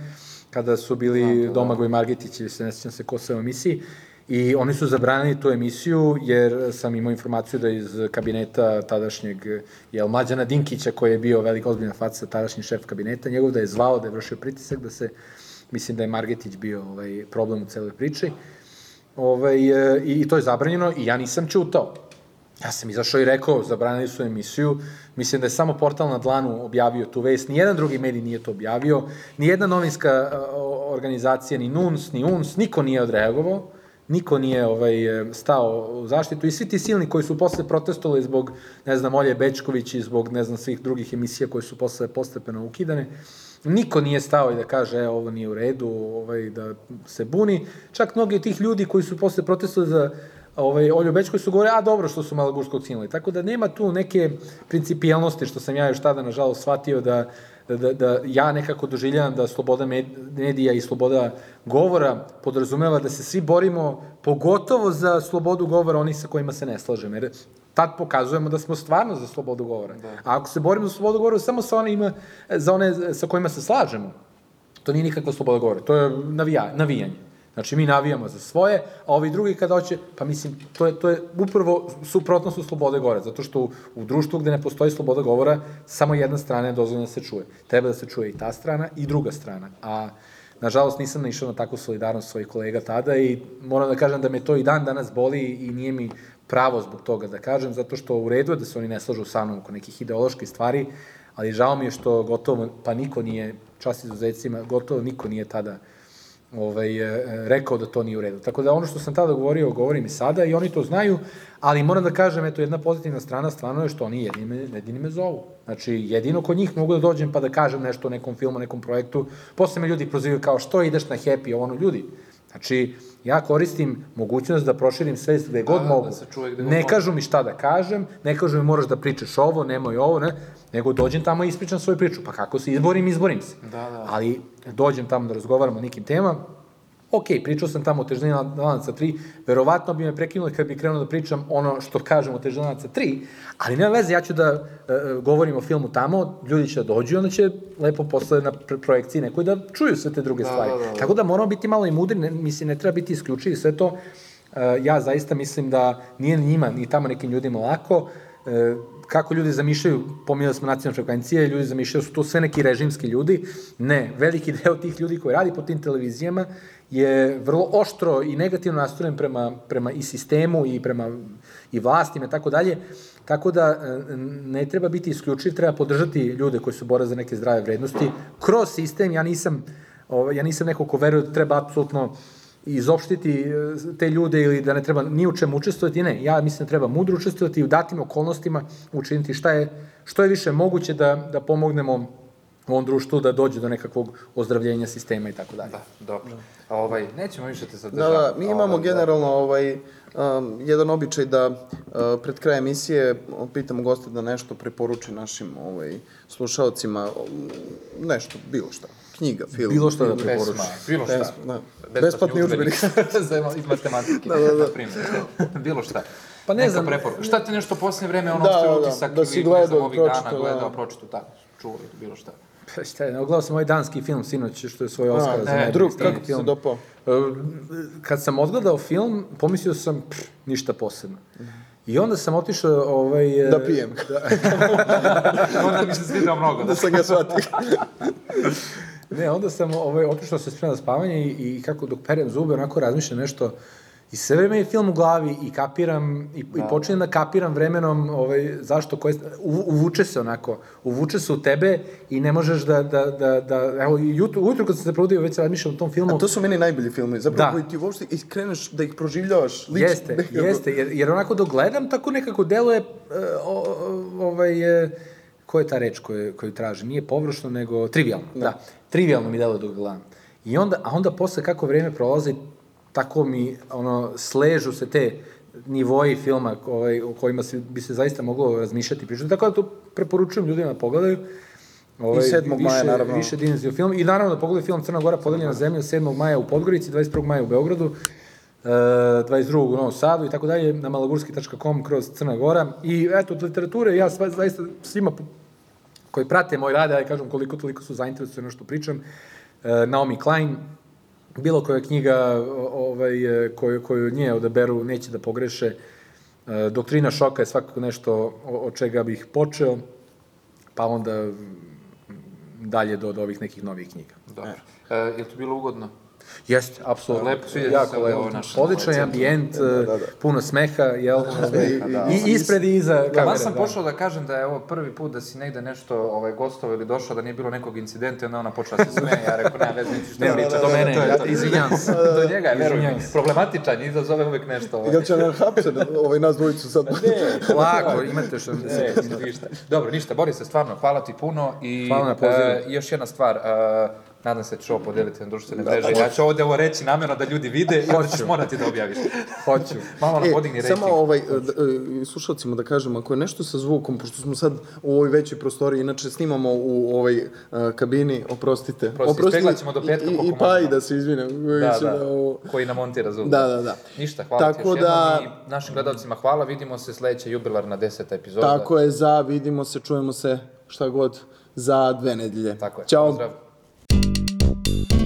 kada su bili Domagoj Margetić, ili se ne sećam se ko sve u emisiji, I oni su zabranili tu emisiju jer sam imao informaciju da iz kabineta tadašnjeg jel, Mlađana Dinkića koji je bio velika ozbiljna faca, tadašnji šef kabineta, njegov da je zvao, da je vršio pritisak, da se, mislim da je Margetić bio ovaj, problem u celoj priči. ovaj, i, i to je zabranjeno i ja nisam čutao. Ja sam izašao i rekao, zabranili su emisiju, mislim da je samo portal na dlanu objavio tu vest, nijedan drugi medij nije to objavio, nijedna novinska organizacija, ni NUNS, ni UNS, niko nije odreagovao, niko nije ovaj, e, stao u zaštitu i svi ti silni koji su posle protestovali zbog, ne znam, Olje Bečković i zbog, ne znam, svih drugih emisija koje su posle postepeno ukidane, niko nije stao i da kaže, e, ovo nije u redu, ovaj, da se buni. Čak mnogi od tih ljudi koji su posle protestovali za ovaj, Olju Bečković su govorili, a dobro što su Malagurskog cinuli. Tako da nema tu neke principijalnosti što sam ja još tada, nažalost, shvatio da, da, da, da ja nekako doživljavam da sloboda med- medija i sloboda govora podrazumeva da se svi borimo pogotovo za slobodu govora onih sa kojima se ne slažemo. Jer tad pokazujemo da smo stvarno za slobodu govora. Da. A ako se borimo za slobodu govora samo sa onima, za one sa kojima se slažemo, to nije nikakva sloboda govora, to je navija, navijanje. Znači, mi navijamo za svoje, a ovi drugi kada hoće, pa mislim, to je, to je upravo suprotno su slobode govora, zato što u, u društvu gde ne postoji sloboda govora, samo jedna strana je dozvoljena da se čuje. Treba da se čuje i ta strana i druga strana. A, nažalost, nisam naišao na takvu solidarnost svojih kolega tada i moram da kažem da me to i dan danas boli i nije mi pravo zbog toga da kažem, zato što u redu je da se oni ne slažu sa mnom oko nekih ideoloških stvari, ali žao mi je što gotovo, pa niko nije, čast izuzecima, gotovo niko nije tada ovaj, e, rekao da to nije u redu. Tako da ono što sam tada govorio, govorim i sada i oni to znaju, ali moram da kažem, eto, jedna pozitivna strana stvarno je što oni jedini me, jedini me zovu. Znači, jedino kod njih mogu da dođem pa da kažem nešto o nekom filmu, nekom projektu. Posle me ljudi prozivaju kao što ideš na happy, ono, ljudi. Znači, ja koristim mogućnost da proširim svest gde god mogu. da gde ne kažu mi šta da kažem, ne kažu mi moraš da pričaš ovo, nemoj ovo, ne, nego dođem tamo i ispričam svoju priču. Pa kako se izborim, izborim se. Da, da. Ali dođem tamo da razgovaram o nekim temama, ok, pričao sam tamo o težini lanaca 3, verovatno bi me prekinuli kad bi krenuo da pričam ono što kažem o težini lanaca 3, ali nema veze, ja ću da e, e, govorim o filmu tamo, ljudi će da dođu i onda će lepo posle na projekciji nekoj da čuju sve te druge Da, stvari. da, da, da. Tako da moramo biti malo i mudri, ne, mislim, ne treba biti isključivi sve to. E, ja zaista mislim da nije ni njima, ni tamo nekim ljudima lako, e, kako ljudi zamišljaju, pominjali smo nacionalne frekvencije, ljudi zamišljaju da su to sve neki režimski ljudi. Ne, veliki deo tih ljudi koji radi po tim televizijama je vrlo oštro i negativno nastrojen prema, prema i sistemu i prema i vlastima i tako dalje. Tako da e, ne treba biti isključiv, treba podržati ljude koji se bore za neke zdrave vrednosti. Kroz sistem, ja nisam, ovaj, ja nisam neko ko veruje da treba apsolutno izopštiti e, te ljude ili da ne treba ni u čemu učestvovati, ne, ja mislim da treba mudro učestvovati i u datim okolnostima učiniti šta je, što je više moguće da, da pomognemo ovom društvu da dođe do nekakvog ozdravljenja sistema i tako dalje. Da, dobro. A ovaj, nećemo više te Da, zadržavati. da, mi imamo Ovaj, generalno ovaj, um, jedan običaj da uh, pred kraj emisije pitamo goste da nešto preporuči našim ovaj, slušalcima, um, nešto, bilo šta, knjiga, film. Bilo šta da Da, preporuči. pesma, bilo šta. Pesma, da. Besplatni udžbenik. Za iz matematike, da, da, da. na primjer. bilo šta. Pa ne Neka znam- preporuka. Šta ti nešto posljednje vreme, ono Da, ostaje da, utisak da si ne znam, gledao, ovih dana pročitao, gledao, da. pročito, tako, čuo ili bilo šta. Pa šta je, gledao sam ovaj danski film sinoć, što je svoj Oscar za ne, najbolji Drug, strani kako ti se film. dopao? E, Kad sam odgledao film, pomislio sam, pff, ništa posebno. I onda sam otišao, ovaj... e, Da pijem. Onda mi se svidao mnogo. Da sam ga shvatio. Ne, onda sam ovaj, otišao da se spremam za spavanje i, i kako dok perem zube, onako razmišljam nešto I sve vreme je film u glavi i kapiram, i, i počinjem da kapiram vremenom ovaj, zašto, koje, u, uvuče se onako, uvuče se u tebe i ne možeš da, da, da, da evo, jutro, ujutro kad sam se probudio, već razmišljam o tom filmu, A to su meni najbolji filmovi, zapravo Da. koji ti uopšte kreneš da ih proživljavaš lično. Jeste, nekako. jeste, jer, jer onako dok gledam, tako nekako deluje, o, ovaj, e, ko je ta reč koju, koju tražim? Nije površno, nego trivialno, da. Trivialno mi deluje dok gledam. I onda, a onda posle kako vreme prolazi, tako mi, ono, sležu se te nivoji filma ovaj, o kojima se, bi se zaista moglo razmišljati i pričati. Tako da to preporučujem ljudima da pogledaju. Ovaj, 7. maja, više, naravno. Više dimenziju film. I naravno da pogledaju film Crna Gora podeljena zemlja 7. maja u Podgorici, 21. maja u Beogradu, 22. u Novom Sadu i tako dalje, na malagurski.com kroz Crna Gora. I eto, od literature, ja sva, zaista svima koji prate moj rad, ja kažem koliko toliko su zainteresovani što pričam, e, Naomi Klein, bilo koja knjiga ovaj, e, koju, koju nje odaberu neće da pogreše. E, Doktrina šoka je svakako nešto od čega bih počeo, pa onda dalje do, do ovih nekih novih knjiga. Dobro. E, je li to bilo ugodno? Jeste, apsolutno. Lepo, sviđa jako se lepo. Odličan je ambijent, da, da. puno smeha, jel? da. I ispred i iza kamere. Ja sam da. pošao da kažem da je ovo prvi put da si negde nešto ovaj, gostovao ili došao, da nije bilo nekog incidenta i onda ona počela se smeje. Ja rekao, nema veze, što Ne, priča. do mene, je ja, izvinjam se. Do njega je, veruj mi, Izvinjavam se. problematičan, izazove uvek nešto. Ovaj. Jel će nam hapse ovaj nas dvojicu sad? Lako, imate što... Ne, ništa. Dobro, ništa, Borise, stvarno, hvala ti puno i Hvala na pozivu. e, još jedna stvar, e, nadam se da ćeš ovo podeliti na društvene mreže. Ja ću ovde ovo reći namjerno da ljudi vide i onda ćeš morati da objaviš. Hoću. Malo nam E, podigni rating. samo ovaj, e, e, slušalcima da kažem, ako je nešto sa zvukom, pošto smo sad u ovoj većoj prostoriji, inače snimamo u ovoj e, kabini, oprostite. Oprosti, ispeglat ćemo do petka i, i, pa i da se izvinem. Da, Mislim da, ovo- koji nam montira zvuk. Da, da, da. Ništa, hvala ti Tako još da- jednom i našim gledalcima hvala. Vidimo se sledeća jubilarna deseta epizoda. Tako je, za, vidimo se, čujemo se, šta god, za dve nedelje. Tako je. Ćao. Pozdrav. Thank you.